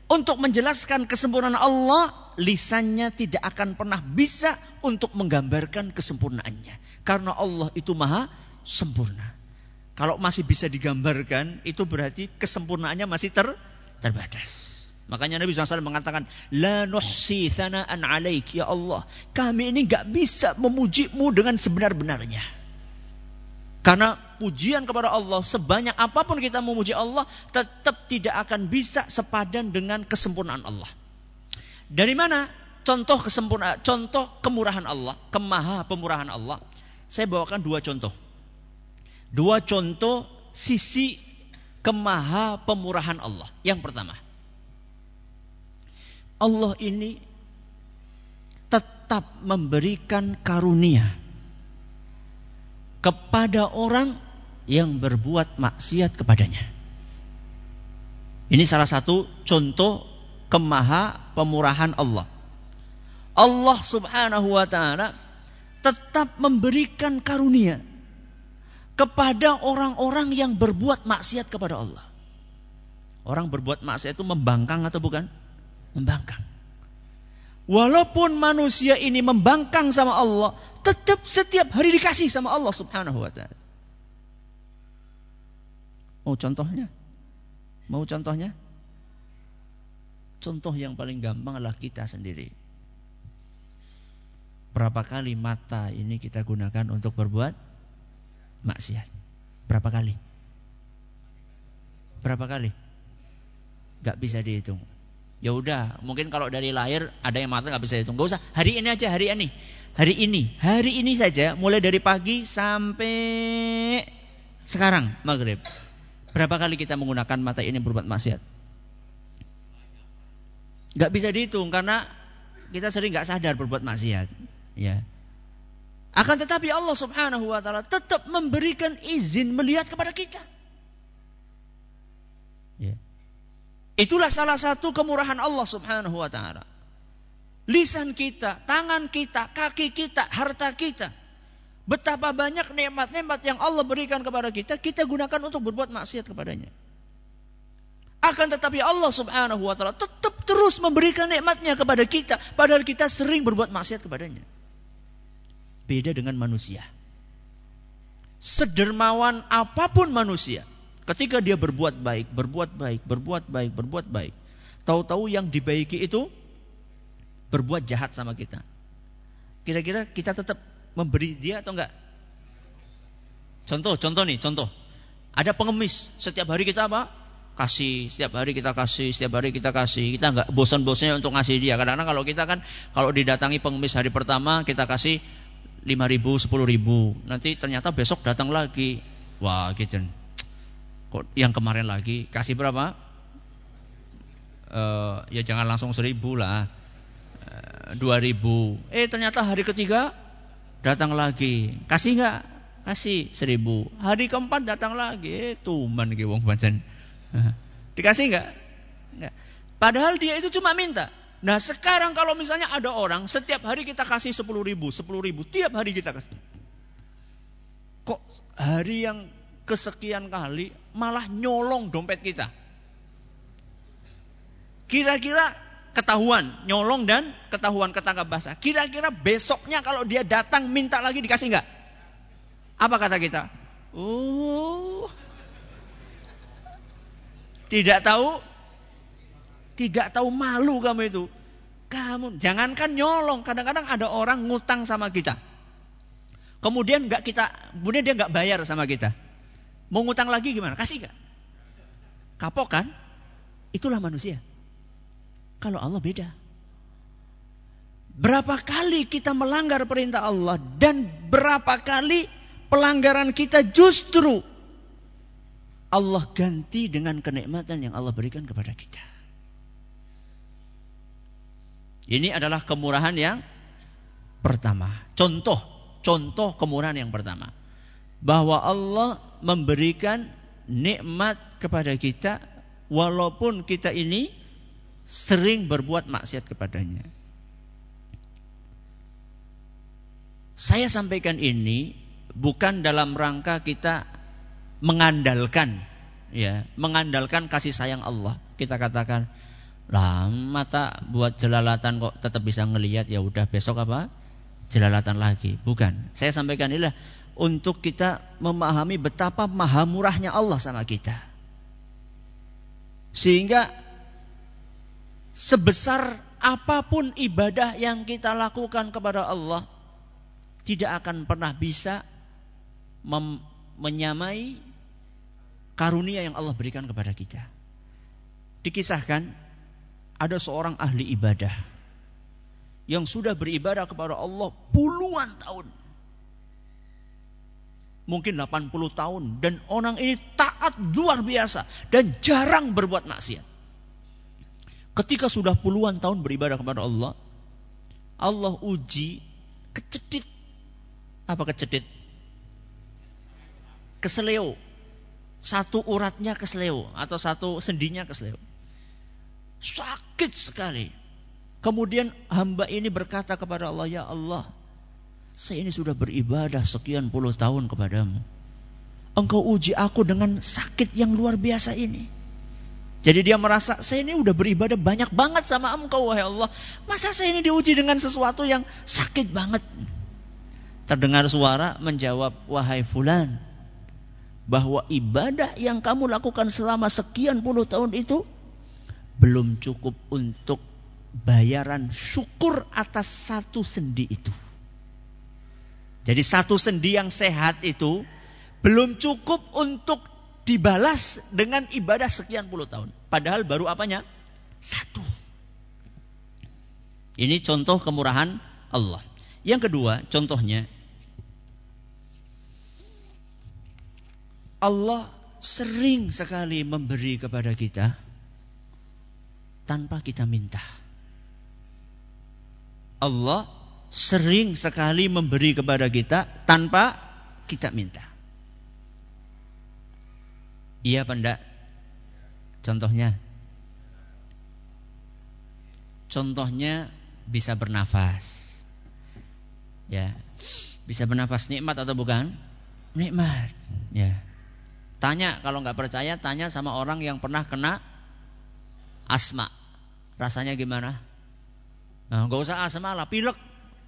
untuk menjelaskan kesempurnaan Allah, lisannya tidak akan pernah bisa untuk menggambarkan kesempurnaannya. Karena Allah itu maha sempurna. Kalau masih bisa digambarkan, itu berarti kesempurnaannya masih ter terbatas. Makanya Nabi SAW mengatakan, La nuhsi thana'an alaik, ya Allah. Kami ini gak bisa memujimu dengan sebenar-benarnya. Karena pujian kepada Allah, sebanyak apa pun kita memuji Allah, tetap tidak akan bisa sepadan dengan kesempurnaan Allah. Dari mana contoh kesempurnaan, contoh kemurahan Allah, kemaha pemurahan Allah? Saya bawakan dua contoh. Dua contoh sisi kemaha pemurahan Allah. Yang pertama, Allah ini tetap memberikan karunia kepada orang yang berbuat maksiat kepadanya. Ini salah satu contoh kemaha pemurahan Allah. Allah Subhanahu wa taala tetap memberikan karunia kepada orang-orang yang berbuat maksiat kepada Allah. Orang berbuat maksiat itu membangkang atau bukan? Membangkang. Walaupun manusia ini membangkang sama Allah, tetap setiap hari dikasih sama Allah Subhanahu wa taala. Mau contohnya? Mau contohnya? Contoh yang paling gampang adalah kita sendiri. Berapa kali mata ini kita gunakan untuk berbuat maksiat? Berapa kali? Berapa kali? Gak bisa dihitung. Ya udah, mungkin kalau dari lahir ada yang mata nggak bisa hitung. Gak usah. Hari ini aja, hari ini, hari ini, hari ini saja. Mulai dari pagi sampai sekarang maghrib. Berapa kali kita menggunakan mata ini berbuat maksiat? Gak bisa dihitung karena kita sering nggak sadar berbuat maksiat. Ya. Akan tetapi Allah Subhanahu wa taala tetap memberikan izin melihat kepada kita. Ya. Itulah salah satu kemurahan Allah Subhanahu wa taala. Lisan kita, tangan kita, kaki kita, harta kita. Betapa banyak nikmat-nikmat yang Allah berikan kepada kita, kita gunakan untuk berbuat maksiat kepadanya. Akan tetapi Allah Subhanahu wa taala tetap terus memberikan nikmatnya kepada kita, padahal kita sering berbuat maksiat kepadanya. Beda dengan manusia. Sedermawan apa pun manusia, Ketika dia berbuat baik, berbuat baik, berbuat baik, berbuat baik. Tahu-tahu yang dibaiki itu berbuat jahat sama kita. Kira-kira kita tetap memberi dia atau enggak? Contoh, contoh nih, contoh. Ada pengemis, setiap hari kita apa? Kasih, setiap hari kita kasih, setiap hari kita kasih. Kita enggak bosan-bosannya untuk ngasih dia. Kadang-kadang kalau kita kan, kalau didatangi pengemis hari pertama, kita kasih 5 ribu, 10 ribu. Nanti ternyata besok datang lagi. Wah, gitu yang kemarin lagi kasih berapa? Uh, ya jangan langsung seribu lah, uh, dua ribu. Eh ternyata hari ketiga datang lagi, kasih nggak? Kasih seribu. Hari keempat datang lagi, eh tuman ki wong. Dikasih nggak? Nggak. Padahal dia itu cuma minta. Nah sekarang kalau misalnya ada orang setiap hari kita kasih sepuluh ribu, sepuluh ribu, tiap hari kita kasih. Kok hari yang kesekian kali malah nyolong dompet kita. Kira-kira ketahuan nyolong dan ketahuan ketangkap basah. Kira-kira besoknya kalau dia datang minta lagi dikasih nggak? Apa kata kita? Oh, tidak tahu, tidak tahu malu kamu itu. Kamu jangankan nyolong, kadang-kadang ada orang ngutang sama kita. Kemudian nggak kita, kemudian dia nggak bayar sama kita. Mau ngutang lagi gimana? Kasih gak? Kapok kan? Itulah manusia. Kalau Allah beda. Berapa kali kita melanggar perintah Allah dan berapa kali pelanggaran kita justru Allah ganti dengan kenikmatan yang Allah berikan kepada kita. Ini adalah kemurahan yang pertama. Contoh, contoh kemurahan yang pertama. Bahwa Allah memberikan nikmat kepada kita walaupun kita ini sering berbuat maksiat kepadanya. Saya sampaikan ini bukan dalam rangka kita mengandalkan ya, mengandalkan kasih sayang Allah. Kita katakan, lah mata buat jelalatan kok tetap bisa ngelihat ya udah besok apa? Jelalatan lagi. Bukan. Saya sampaikan inilah untuk kita memahami betapa maha murahnya Allah sama kita. Sehingga sebesar apa pun ibadah yang kita lakukan kepada Allah tidak akan pernah bisa menyamai karunia yang Allah berikan kepada kita. Dikisahkan ada seorang ahli ibadah yang sudah beribadah kepada Allah puluhan tahun. Mungkin 80 tahun dan orang ini taat luar biasa dan jarang berbuat maksiat. Ketika sudah puluhan tahun beribadah kepada Allah, Allah uji kecedit. Apa kecedit? Keseleo. Satu uratnya keseleo atau satu sendinya keseleo. Sakit sekali. Kemudian hamba ini berkata kepada Allah, Ya Allah, saya ini sudah beribadah sekian puluh tahun kepadamu. Engkau uji aku dengan sakit yang luar biasa ini. Jadi dia merasa saya ini udah beribadah banyak banget sama engkau wahai Allah. Masa saya ini diuji dengan sesuatu yang sakit banget? Terdengar suara menjawab wahai fulan. Bahwa ibadah yang kamu lakukan selama sekian puluh tahun itu belum cukup untuk bayaran syukur atas satu sendi itu. Jadi satu sendi yang sehat itu belum cukup untuk dibalas dengan ibadah sekian puluh tahun. Padahal baru apanya? Satu. Ini contoh kemurahan Allah. Yang kedua, contohnya Allah sering sekali memberi kepada kita tanpa kita minta. Allah sering sekali memberi kepada kita tanpa kita minta. Iya apa? Contohnya Contohnya bisa bernafas. Ya. Bisa bernafas nikmat atau bukan? Nikmat. Ya. Tanya kalau nggak percaya tanya sama orang yang pernah kena asma. Rasanya gimana? Nah, gak usah asma lah, pilek.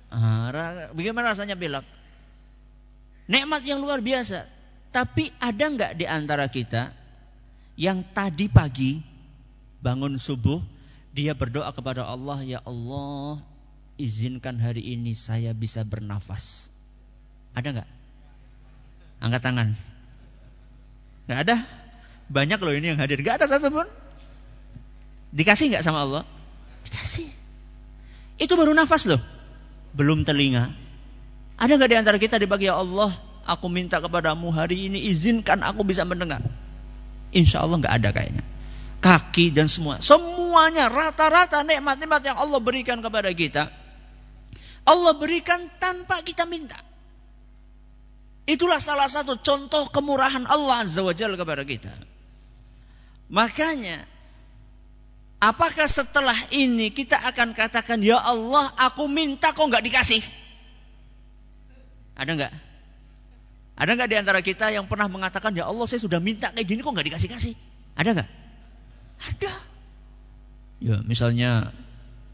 Nah, bagaimana rasanya pilek? Nikmat yang luar biasa. Tapi ada nggak di antara kita yang tadi pagi bangun subuh dia berdoa kepada Allah, ya Allah izinkan hari ini saya bisa bernafas. Ada nggak? Angkat tangan. Nggak ada? Banyak loh ini yang hadir. Nggak ada satupun. Dikasih nggak sama Allah? Dikasih. Itu baru nafas loh. Belum telinga. Ada nggak di antara kita dibagi ya Allah? Aku minta kepadamu hari ini izinkan aku bisa mendengar. Insya Allah nggak ada kayaknya. Kaki dan semua. Semuanya rata-rata nikmat-nikmat yang Allah berikan kepada kita. Allah berikan tanpa kita minta. Itulah salah satu contoh kemurahan Allah Azza wa Jalla kepada kita. Makanya Apakah setelah ini kita akan katakan, Ya Allah, aku minta kok nggak dikasih? Ada nggak? Ada nggak di antara kita yang pernah mengatakan ya Allah saya sudah minta kayak gini kok nggak dikasih kasih? Ada nggak? Ada. Ya misalnya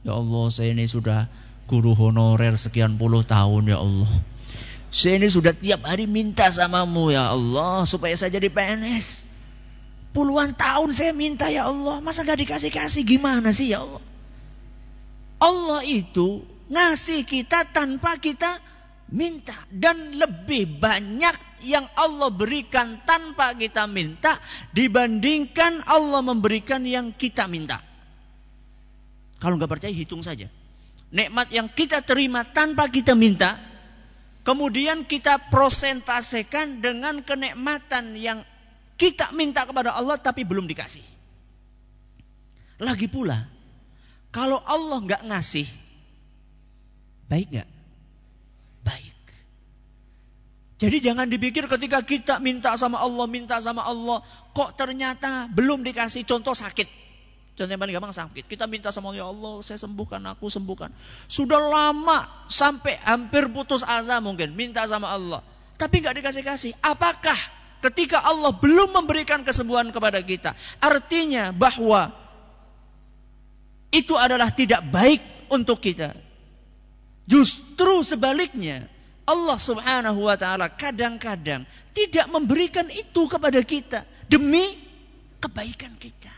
ya Allah saya ini sudah guru honorer sekian puluh tahun ya Allah. Saya ini sudah tiap hari minta samamu ya Allah supaya saya jadi PNS. Puluhan tahun saya minta ya Allah, masa gak dikasih-kasih gimana sih ya Allah? Allah itu ngasih kita tanpa kita minta dan lebih banyak yang Allah berikan tanpa kita minta dibandingkan Allah memberikan yang kita minta. Kalau nggak percaya hitung saja. Nikmat yang kita terima tanpa kita minta, kemudian kita prosentasekan dengan kenikmatan yang Kita minta kepada Allah tapi belum dikasih. Lagi pula, kalau Allah nggak ngasih, baik nggak? Baik. Jadi jangan dipikir ketika kita minta sama Allah, minta sama Allah, kok ternyata belum dikasih contoh sakit. Contoh yang paling gampang sakit. Kita minta sama Allah, ya Allah saya sembuhkan, aku sembuhkan. Sudah lama sampai hampir putus asa mungkin. Minta sama Allah. Tapi nggak dikasih-kasih. Apakah ketika Allah belum memberikan kesembuhan kepada kita. Artinya bahwa itu adalah tidak baik untuk kita. Justru sebaliknya. Allah subhanahu wa ta'ala kadang-kadang tidak memberikan itu kepada kita. Demi kebaikan kita.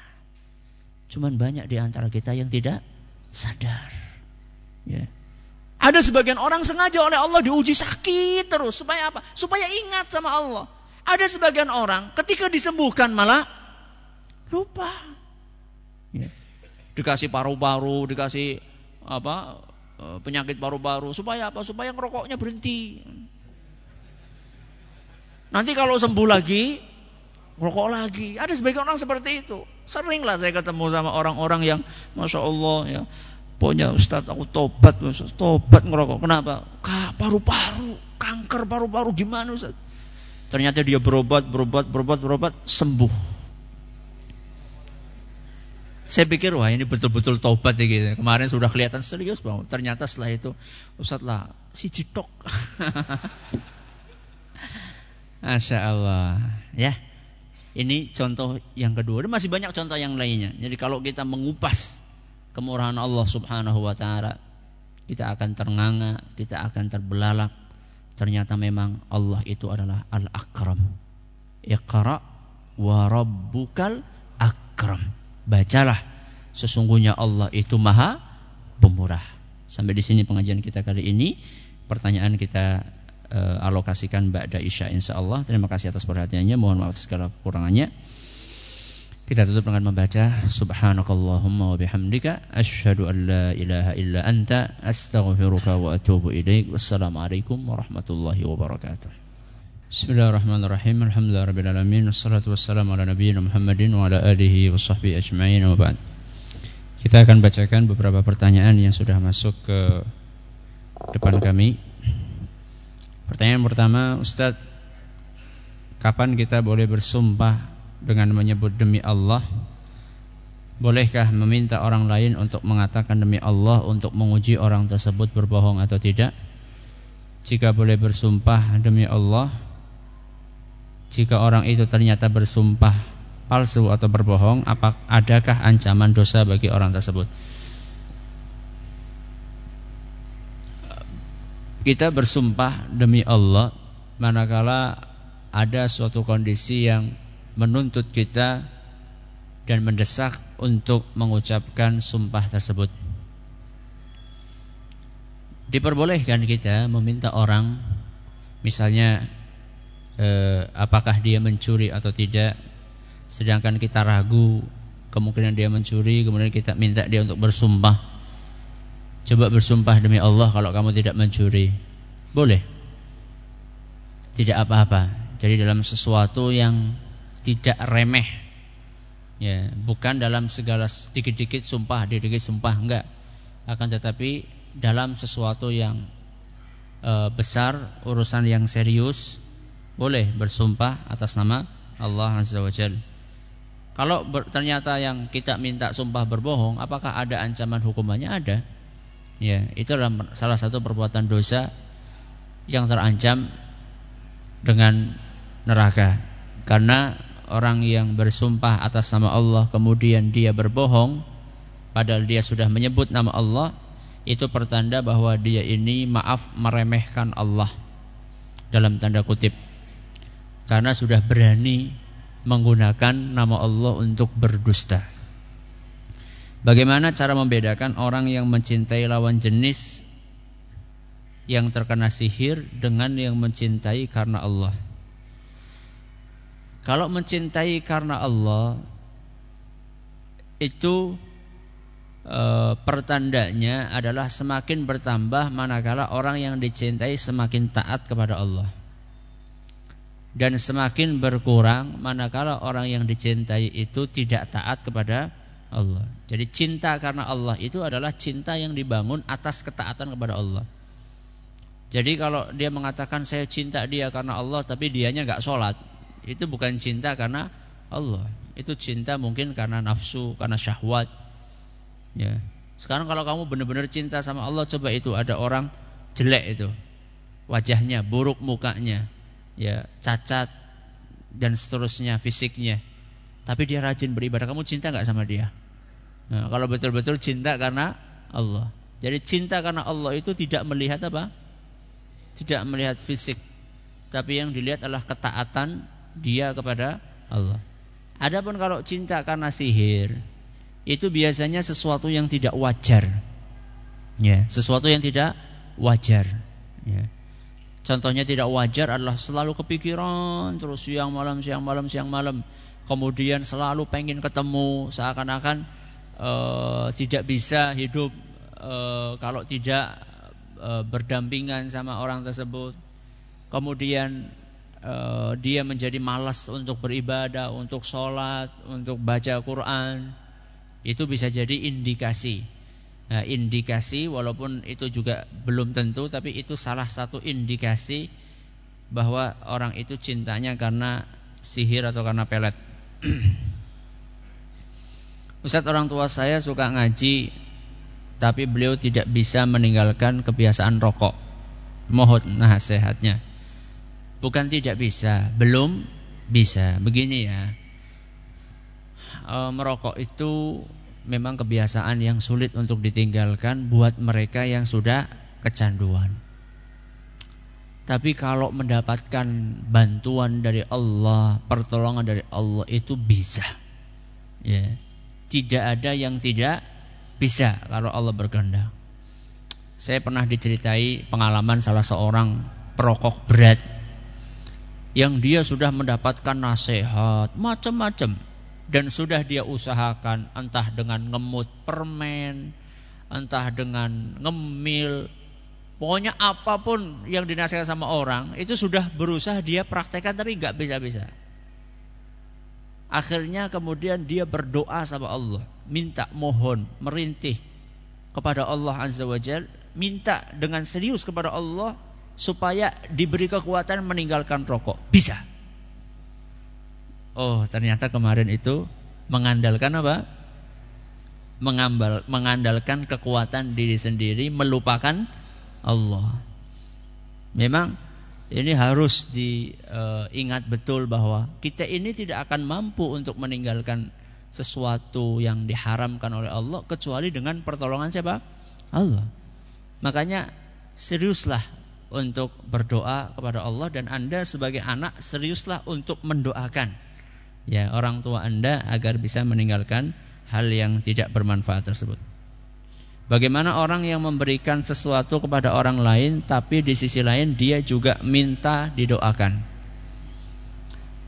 Cuman banyak di antara kita yang tidak sadar. Ya. Ada sebagian orang sengaja oleh Allah diuji sakit terus. Supaya apa? Supaya ingat sama Allah. Ada sebagian orang ketika disembuhkan malah lupa. Ya. Dikasih paru-paru, dikasih apa eh, penyakit paru-paru. Supaya apa? Supaya ngerokoknya berhenti. Nanti kalau sembuh lagi, rokok lagi. Ada sebagian orang seperti itu. Seringlah saya ketemu sama orang-orang yang Masya Allah ya. Pokoknya Ustadz aku tobat, Ustaz. tobat ngerokok. Kenapa? Paru-paru, kanker paru-paru gimana Ustaz? Ternyata dia berobat, berobat, berobat, berobat, sembuh. Saya pikir wah ini betul-betul tobat ya gitu. Kemarin sudah kelihatan serius bahwa ternyata setelah itu Ustaz lah si citok. Masya Allah. Ya. Ini contoh yang kedua. Dan masih banyak contoh yang lainnya. Jadi kalau kita mengupas kemurahan Allah Subhanahu wa taala, kita akan ternganga, kita akan terbelalak. Ternyata memang Allah itu adalah Al-Akram. Iqra wa rabbukal akram. Bacalah sesungguhnya Allah itu Maha Pemurah. Sampai di sini pengajian kita kali ini. Pertanyaan kita uh, alokasikan Ba'da Isya Allah. Terima kasih atas perhatiannya. Mohon maaf segala kekurangannya. Kita tutup dengan membaca Subhanakallahumma wa bihamdika asyhadu an la ilaha illa anta astaghfiruka wa atubu ilaik. Wassalamualaikum warahmatullahi wabarakatuh. Bismillahirrahmanirrahim. Alhamdulillahirabbil alamin. Wassalatu wassalamu ala nabiyyina Muhammadin wa ala alihi wa sahbihi ajma'in wa ba'd. Kita akan bacakan beberapa pertanyaan yang sudah masuk ke depan kami. Pertanyaan pertama, Ustadz, kapan kita boleh bersumpah dengan menyebut demi Allah? Bolehkah meminta orang lain untuk mengatakan demi Allah untuk menguji orang tersebut berbohong atau tidak? Jika boleh bersumpah demi Allah, jika orang itu ternyata bersumpah palsu atau berbohong, apa adakah ancaman dosa bagi orang tersebut? kita bersumpah demi Allah manakala ada suatu kondisi yang menuntut kita dan mendesak untuk mengucapkan sumpah tersebut. Diperbolehkan kita meminta orang misalnya eh, apakah dia mencuri atau tidak sedangkan kita ragu kemungkinan dia mencuri kemudian kita minta dia untuk bersumpah Coba bersumpah demi Allah kalau kamu tidak mencuri. Boleh. Tidak apa-apa. Jadi dalam sesuatu yang tidak remeh. Ya, bukan dalam segala sedikit-dikit sumpah, sedikit sumpah enggak. Akan tetapi dalam sesuatu yang e, besar, urusan yang serius, boleh bersumpah atas nama Allah Azza wa Jalla. Kalau ber, ternyata yang kita minta sumpah berbohong, apakah ada ancaman hukumannya? Ada. Ya, itu adalah salah satu perbuatan dosa yang terancam dengan neraka. Karena orang yang bersumpah atas nama Allah kemudian dia berbohong padahal dia sudah menyebut nama Allah itu pertanda bahwa dia ini maaf meremehkan Allah dalam tanda kutip karena sudah berani menggunakan nama Allah untuk berdusta. Bagaimana cara membedakan orang yang mencintai lawan jenis yang terkena sihir dengan yang mencintai karena Allah? Kalau mencintai karena Allah itu e, pertandanya adalah semakin bertambah manakala orang yang dicintai semakin taat kepada Allah. dan semakin berkurang manakala orang yang dicintai itu tidak taat kepada Allah. Jadi cinta karena Allah itu adalah cinta yang dibangun atas ketaatan kepada Allah. Jadi kalau dia mengatakan saya cinta dia karena Allah tapi dianya nggak sholat, itu bukan cinta karena Allah. Itu cinta mungkin karena nafsu, karena syahwat. Ya. Sekarang kalau kamu benar-benar cinta sama Allah, coba itu ada orang jelek itu, wajahnya buruk mukanya, ya cacat dan seterusnya fisiknya. Tapi dia rajin beribadah. Kamu cinta nggak sama dia? Nah, kalau betul-betul cinta karena Allah. Jadi cinta karena Allah itu tidak melihat apa? Tidak melihat fisik. Tapi yang dilihat adalah ketaatan dia kepada Allah. Adapun kalau cinta karena sihir, itu biasanya sesuatu yang tidak wajar. Ya, sesuatu yang tidak wajar. Ya. Contohnya tidak wajar adalah selalu kepikiran terus siang malam siang malam siang malam. Kemudian selalu pengen ketemu seakan-akan uh, tidak bisa hidup uh, kalau tidak uh, berdampingan sama orang tersebut. Kemudian uh, dia menjadi malas untuk beribadah, untuk sholat, untuk baca Quran, itu bisa jadi indikasi. Nah, indikasi walaupun itu juga belum tentu, tapi itu salah satu indikasi bahwa orang itu cintanya karena sihir atau karena pelet. Ustadz orang tua saya suka ngaji tapi beliau tidak bisa meninggalkan kebiasaan rokok. Mohon nasihatnya. Bukan tidak bisa, belum bisa. Begini ya. E, merokok itu memang kebiasaan yang sulit untuk ditinggalkan buat mereka yang sudah kecanduan. Tapi kalau mendapatkan bantuan dari Allah, pertolongan dari Allah itu bisa. Ya tidak ada yang tidak bisa kalau Allah berkehendak. Saya pernah diceritai pengalaman salah seorang perokok berat yang dia sudah mendapatkan nasihat macam-macam dan sudah dia usahakan entah dengan ngemut permen, entah dengan ngemil, pokoknya apa pun yang dinasihatkan sama orang itu sudah berusaha dia praktekkan tapi nggak bisa-bisa. Akhirnya kemudian dia berdoa sama Allah, minta mohon, merintih kepada Allah Azza wa minta dengan serius kepada Allah supaya diberi kekuatan meninggalkan rokok. Bisa. Oh, ternyata kemarin itu mengandalkan apa? Mengambal, mengandalkan kekuatan diri sendiri, melupakan Allah. Memang ini harus diingat uh, betul bahwa kita ini tidak akan mampu untuk meninggalkan sesuatu yang diharamkan oleh Allah kecuali dengan pertolongan siapa? Allah. Makanya seriuslah untuk berdoa kepada Allah dan Anda sebagai anak seriuslah untuk mendoakan ya orang tua Anda agar bisa meninggalkan hal yang tidak bermanfaat tersebut. Bagaimana orang yang memberikan sesuatu kepada orang lain tapi di sisi lain dia juga minta didoakan.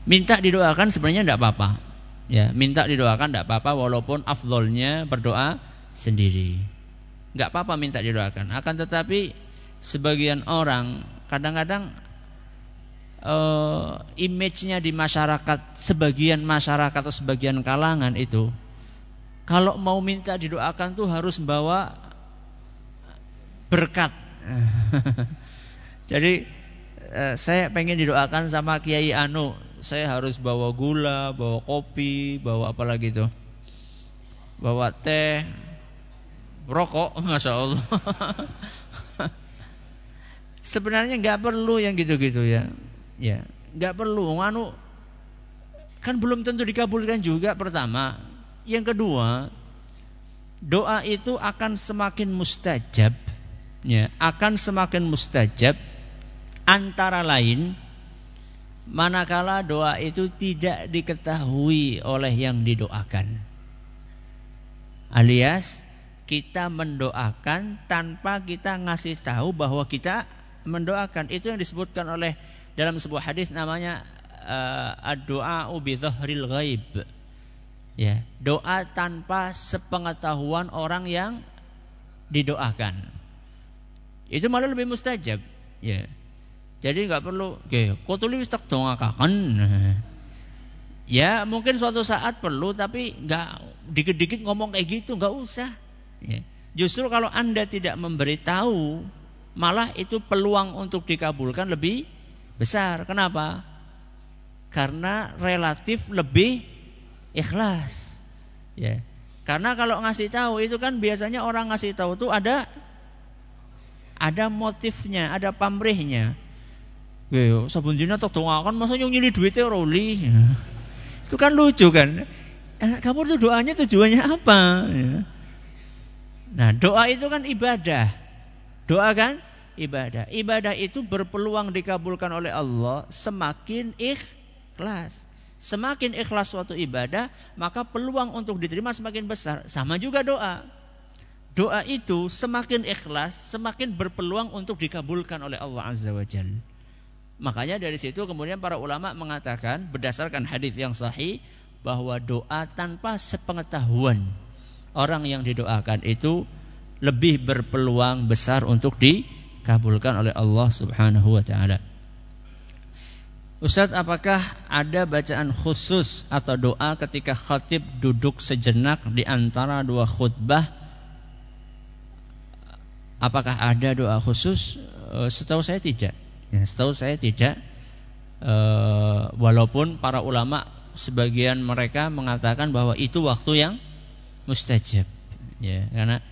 Minta didoakan sebenarnya tidak apa-apa. Ya, minta didoakan tidak apa-apa walaupun afdolnya berdoa sendiri. Nggak apa-apa minta didoakan. Akan tetapi sebagian orang kadang-kadang uh, image-nya di masyarakat, sebagian masyarakat atau sebagian kalangan itu kalau mau minta didoakan tuh harus bawa berkat. Jadi eh, saya pengen didoakan sama Kiai Anu, saya harus bawa gula, bawa kopi, bawa apa lagi tuh? Bawa teh, rokok, masya Allah. Sebenarnya nggak perlu yang gitu-gitu ya, ya nggak perlu. Anu kan belum tentu dikabulkan juga pertama. Yang kedua, doa itu akan semakin mustajab, ya, akan semakin mustajab antara lain manakala doa itu tidak diketahui oleh yang didoakan. Alias kita mendoakan tanpa kita ngasih tahu bahwa kita mendoakan. Itu yang disebutkan oleh dalam sebuah hadis namanya uh, ad-du'a bi ghaib Ya, doa tanpa sepengetahuan orang yang didoakan. Itu malah lebih mustajab, ya. Jadi nggak perlu, oke, kau tak. Ya mungkin suatu saat perlu, tapi nggak dikit-dikit ngomong kayak gitu, nggak usah. Ya. Justru kalau anda tidak memberitahu, malah itu peluang untuk dikabulkan lebih besar. Kenapa? Karena relatif lebih ikhlas. Ya. Karena kalau ngasih tahu itu kan biasanya orang ngasih tahu itu ada ada motifnya, ada pamrihnya. Ya, sabun dina tok doakan masa nyili duitnya roli. Ya. Itu kan lucu kan. Eh, kamu tuh doanya tujuannya apa? Ya. Nah, doa itu kan ibadah. Doa kan ibadah. Ibadah itu berpeluang dikabulkan oleh Allah semakin ikhlas. Semakin ikhlas suatu ibadah, maka peluang untuk diterima semakin besar. Sama juga doa. Doa itu semakin ikhlas, semakin berpeluang untuk dikabulkan oleh Allah Azza wa Jalla. Makanya dari situ kemudian para ulama mengatakan berdasarkan hadis yang sahih bahwa doa tanpa sepengetahuan orang yang didoakan itu lebih berpeluang besar untuk dikabulkan oleh Allah Subhanahu wa taala. Ustaz, apakah ada bacaan khusus atau doa ketika khatib duduk sejenak di antara dua khutbah? Apakah ada doa khusus? Eh, setahu saya tidak. Ya, setahu saya tidak. E, walaupun para ulama sebagian mereka mengatakan bahwa itu waktu yang mustajab. Ya, karena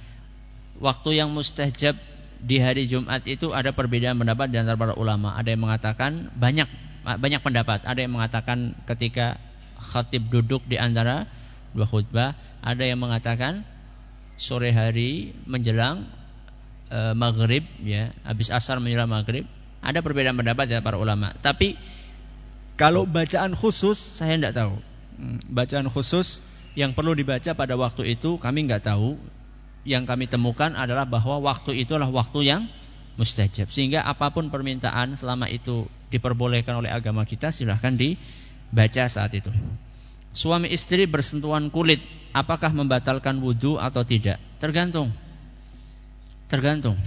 waktu yang mustajab di hari Jumat itu ada perbedaan pendapat di antara para ulama. Ada yang mengatakan banyak banyak pendapat. Ada yang mengatakan ketika khatib duduk di antara dua khutbah. Ada yang mengatakan sore hari menjelang e, maghrib ya, habis asar menjelang maghrib. Ada perbedaan pendapat dari para ulama. Tapi kalau bacaan khusus saya tidak tahu. Hmm, bacaan khusus yang perlu dibaca pada waktu itu kami nggak tahu. Yang kami temukan adalah bahwa waktu itulah waktu yang mustajab. Sehingga apa pun permintaan selama itu diperbolehkan oleh agama kita silahkan dibaca saat itu. Suami istri bersentuhan kulit, apakah membatalkan wudhu atau tidak? Tergantung. Tergantung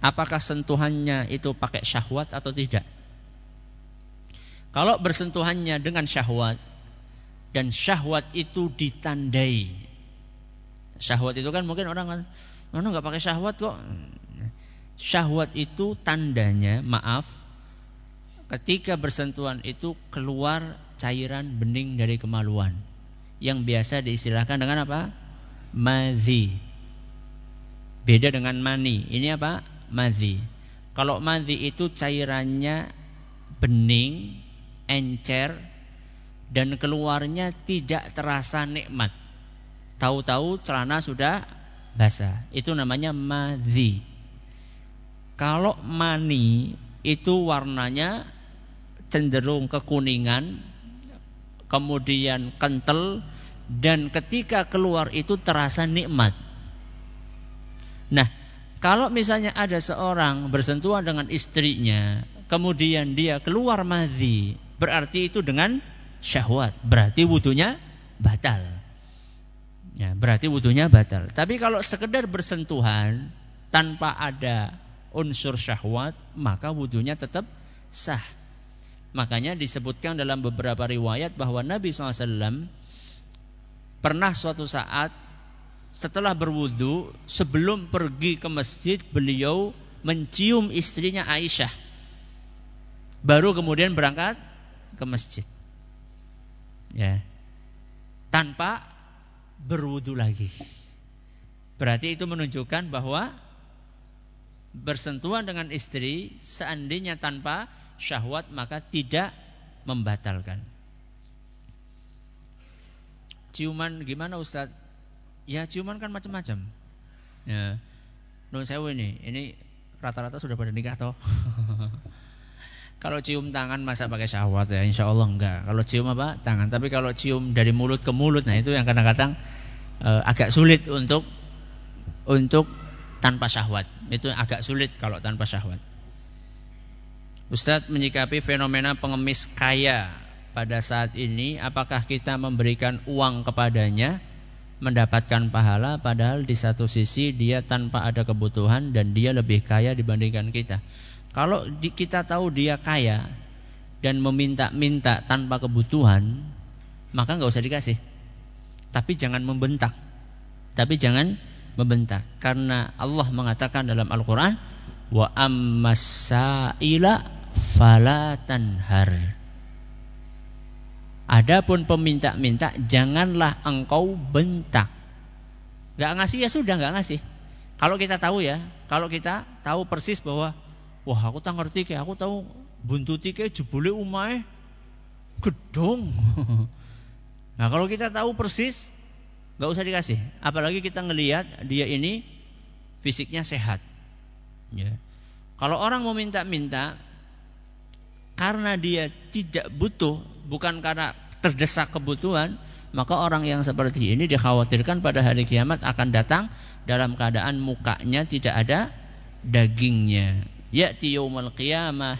apakah sentuhannya itu pakai syahwat atau tidak. Kalau bersentuhannya dengan syahwat dan syahwat itu ditandai. Syahwat itu kan mungkin orang kan, mana nggak pakai syahwat kok. Syahwat itu tandanya, maaf, ketika bersentuhan itu keluar cairan bening dari kemaluan. Yang biasa diistilahkan dengan apa? Madhi. Beda dengan mani. Ini apa? madhi. Kalau madhi itu cairannya bening, encer, dan keluarnya tidak terasa nikmat. Tahu-tahu celana sudah basah. Itu namanya madhi. Kalau mani itu warnanya cenderung kekuningan, kemudian kental, dan ketika keluar itu terasa nikmat. Nah, kalau misalnya ada seorang bersentuhan dengan istrinya, kemudian dia keluar madhi, berarti itu dengan syahwat, berarti wudhunya batal. Ya, berarti wudhunya batal. Tapi kalau sekedar bersentuhan tanpa ada unsur syahwat, maka wudhunya tetap sah. Makanya disebutkan dalam beberapa riwayat bahwa Nabi SAW pernah suatu saat setelah berwudu sebelum pergi ke masjid beliau mencium istrinya Aisyah baru kemudian berangkat ke masjid ya tanpa berwudu lagi berarti itu menunjukkan bahwa bersentuhan dengan istri seandainya tanpa syahwat maka tidak membatalkan ciuman gimana Ustadz Ya ciuman kan macam-macam. Ya. Sewu ini, ini rata-rata sudah pada nikah toh. kalau cium tangan masa pakai syahwat ya, insya Allah enggak. Kalau cium apa? Tangan. Tapi kalau cium dari mulut ke mulut, nah itu yang kadang-kadang uh, agak sulit untuk untuk tanpa syahwat. Itu agak sulit kalau tanpa syahwat. Ustadz menyikapi fenomena pengemis kaya pada saat ini, apakah kita memberikan uang kepadanya mendapatkan pahala padahal di satu sisi dia tanpa ada kebutuhan dan dia lebih kaya dibandingkan kita. Kalau kita tahu dia kaya dan meminta-minta tanpa kebutuhan, maka nggak usah dikasih. Tapi jangan membentak. Tapi jangan membentak karena Allah mengatakan dalam Al-Qur'an wa ammasaila fala tanhar. Adapun peminta-minta janganlah engkau bentak. Gak ngasih ya sudah gak ngasih. Kalau kita tahu ya, kalau kita tahu persis bahwa wah aku tak ngerti kayak aku tahu buntuti kayak jebule umai gedung. nah kalau kita tahu persis nggak usah dikasih. Apalagi kita ngelihat dia ini fisiknya sehat. Ya. Kalau orang mau minta-minta karena dia tidak butuh, bukan karena terdesak kebutuhan, maka orang yang seperti ini dikhawatirkan pada hari kiamat akan datang dalam keadaan mukanya tidak ada dagingnya. Ya'ti yaumal qiyamah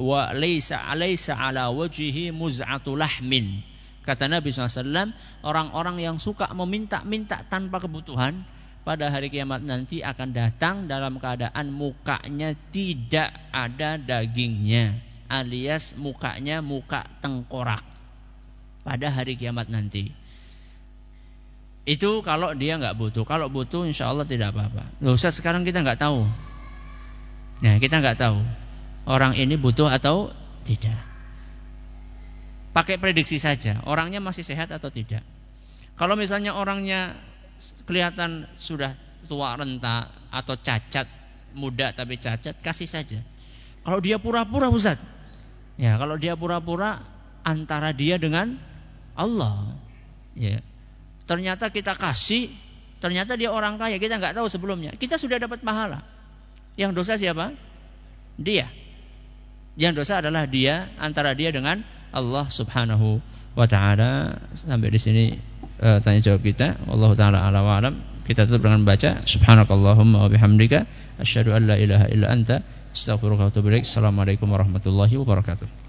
wa laysa alaysa ala wajhihi muz'atu lahmin Kata Nabi SAW, orang-orang yang suka meminta-minta tanpa kebutuhan, pada hari kiamat nanti akan datang dalam keadaan mukanya tidak ada dagingnya, alias mukanya muka tengkorak pada hari kiamat nanti. Itu kalau dia nggak butuh. Kalau butuh, insya Allah tidak apa-apa. Usah sekarang kita nggak tahu. Nah, kita nggak tahu orang ini butuh atau tidak pakai prediksi saja orangnya masih sehat atau tidak. Kalau misalnya orangnya kelihatan sudah tua renta atau cacat, muda tapi cacat, kasih saja. Kalau dia pura-pura Ustaz. Ya, kalau dia pura-pura antara dia dengan Allah. Ya. Ternyata kita kasih, ternyata dia orang kaya, kita nggak tahu sebelumnya. Kita sudah dapat pahala. Yang dosa siapa? Dia. Yang dosa adalah dia antara dia dengan Allah Subhanahu wa taala. Sampai di sini uh, tanya jawab kita. Allah taala ala wa alam. Kita tutup dengan baca subhanakallahumma wa bihamdika asyhadu an la ilaha illa anta astaghfiruka wa atubu. Assalamualaikum warahmatullahi wabarakatuh.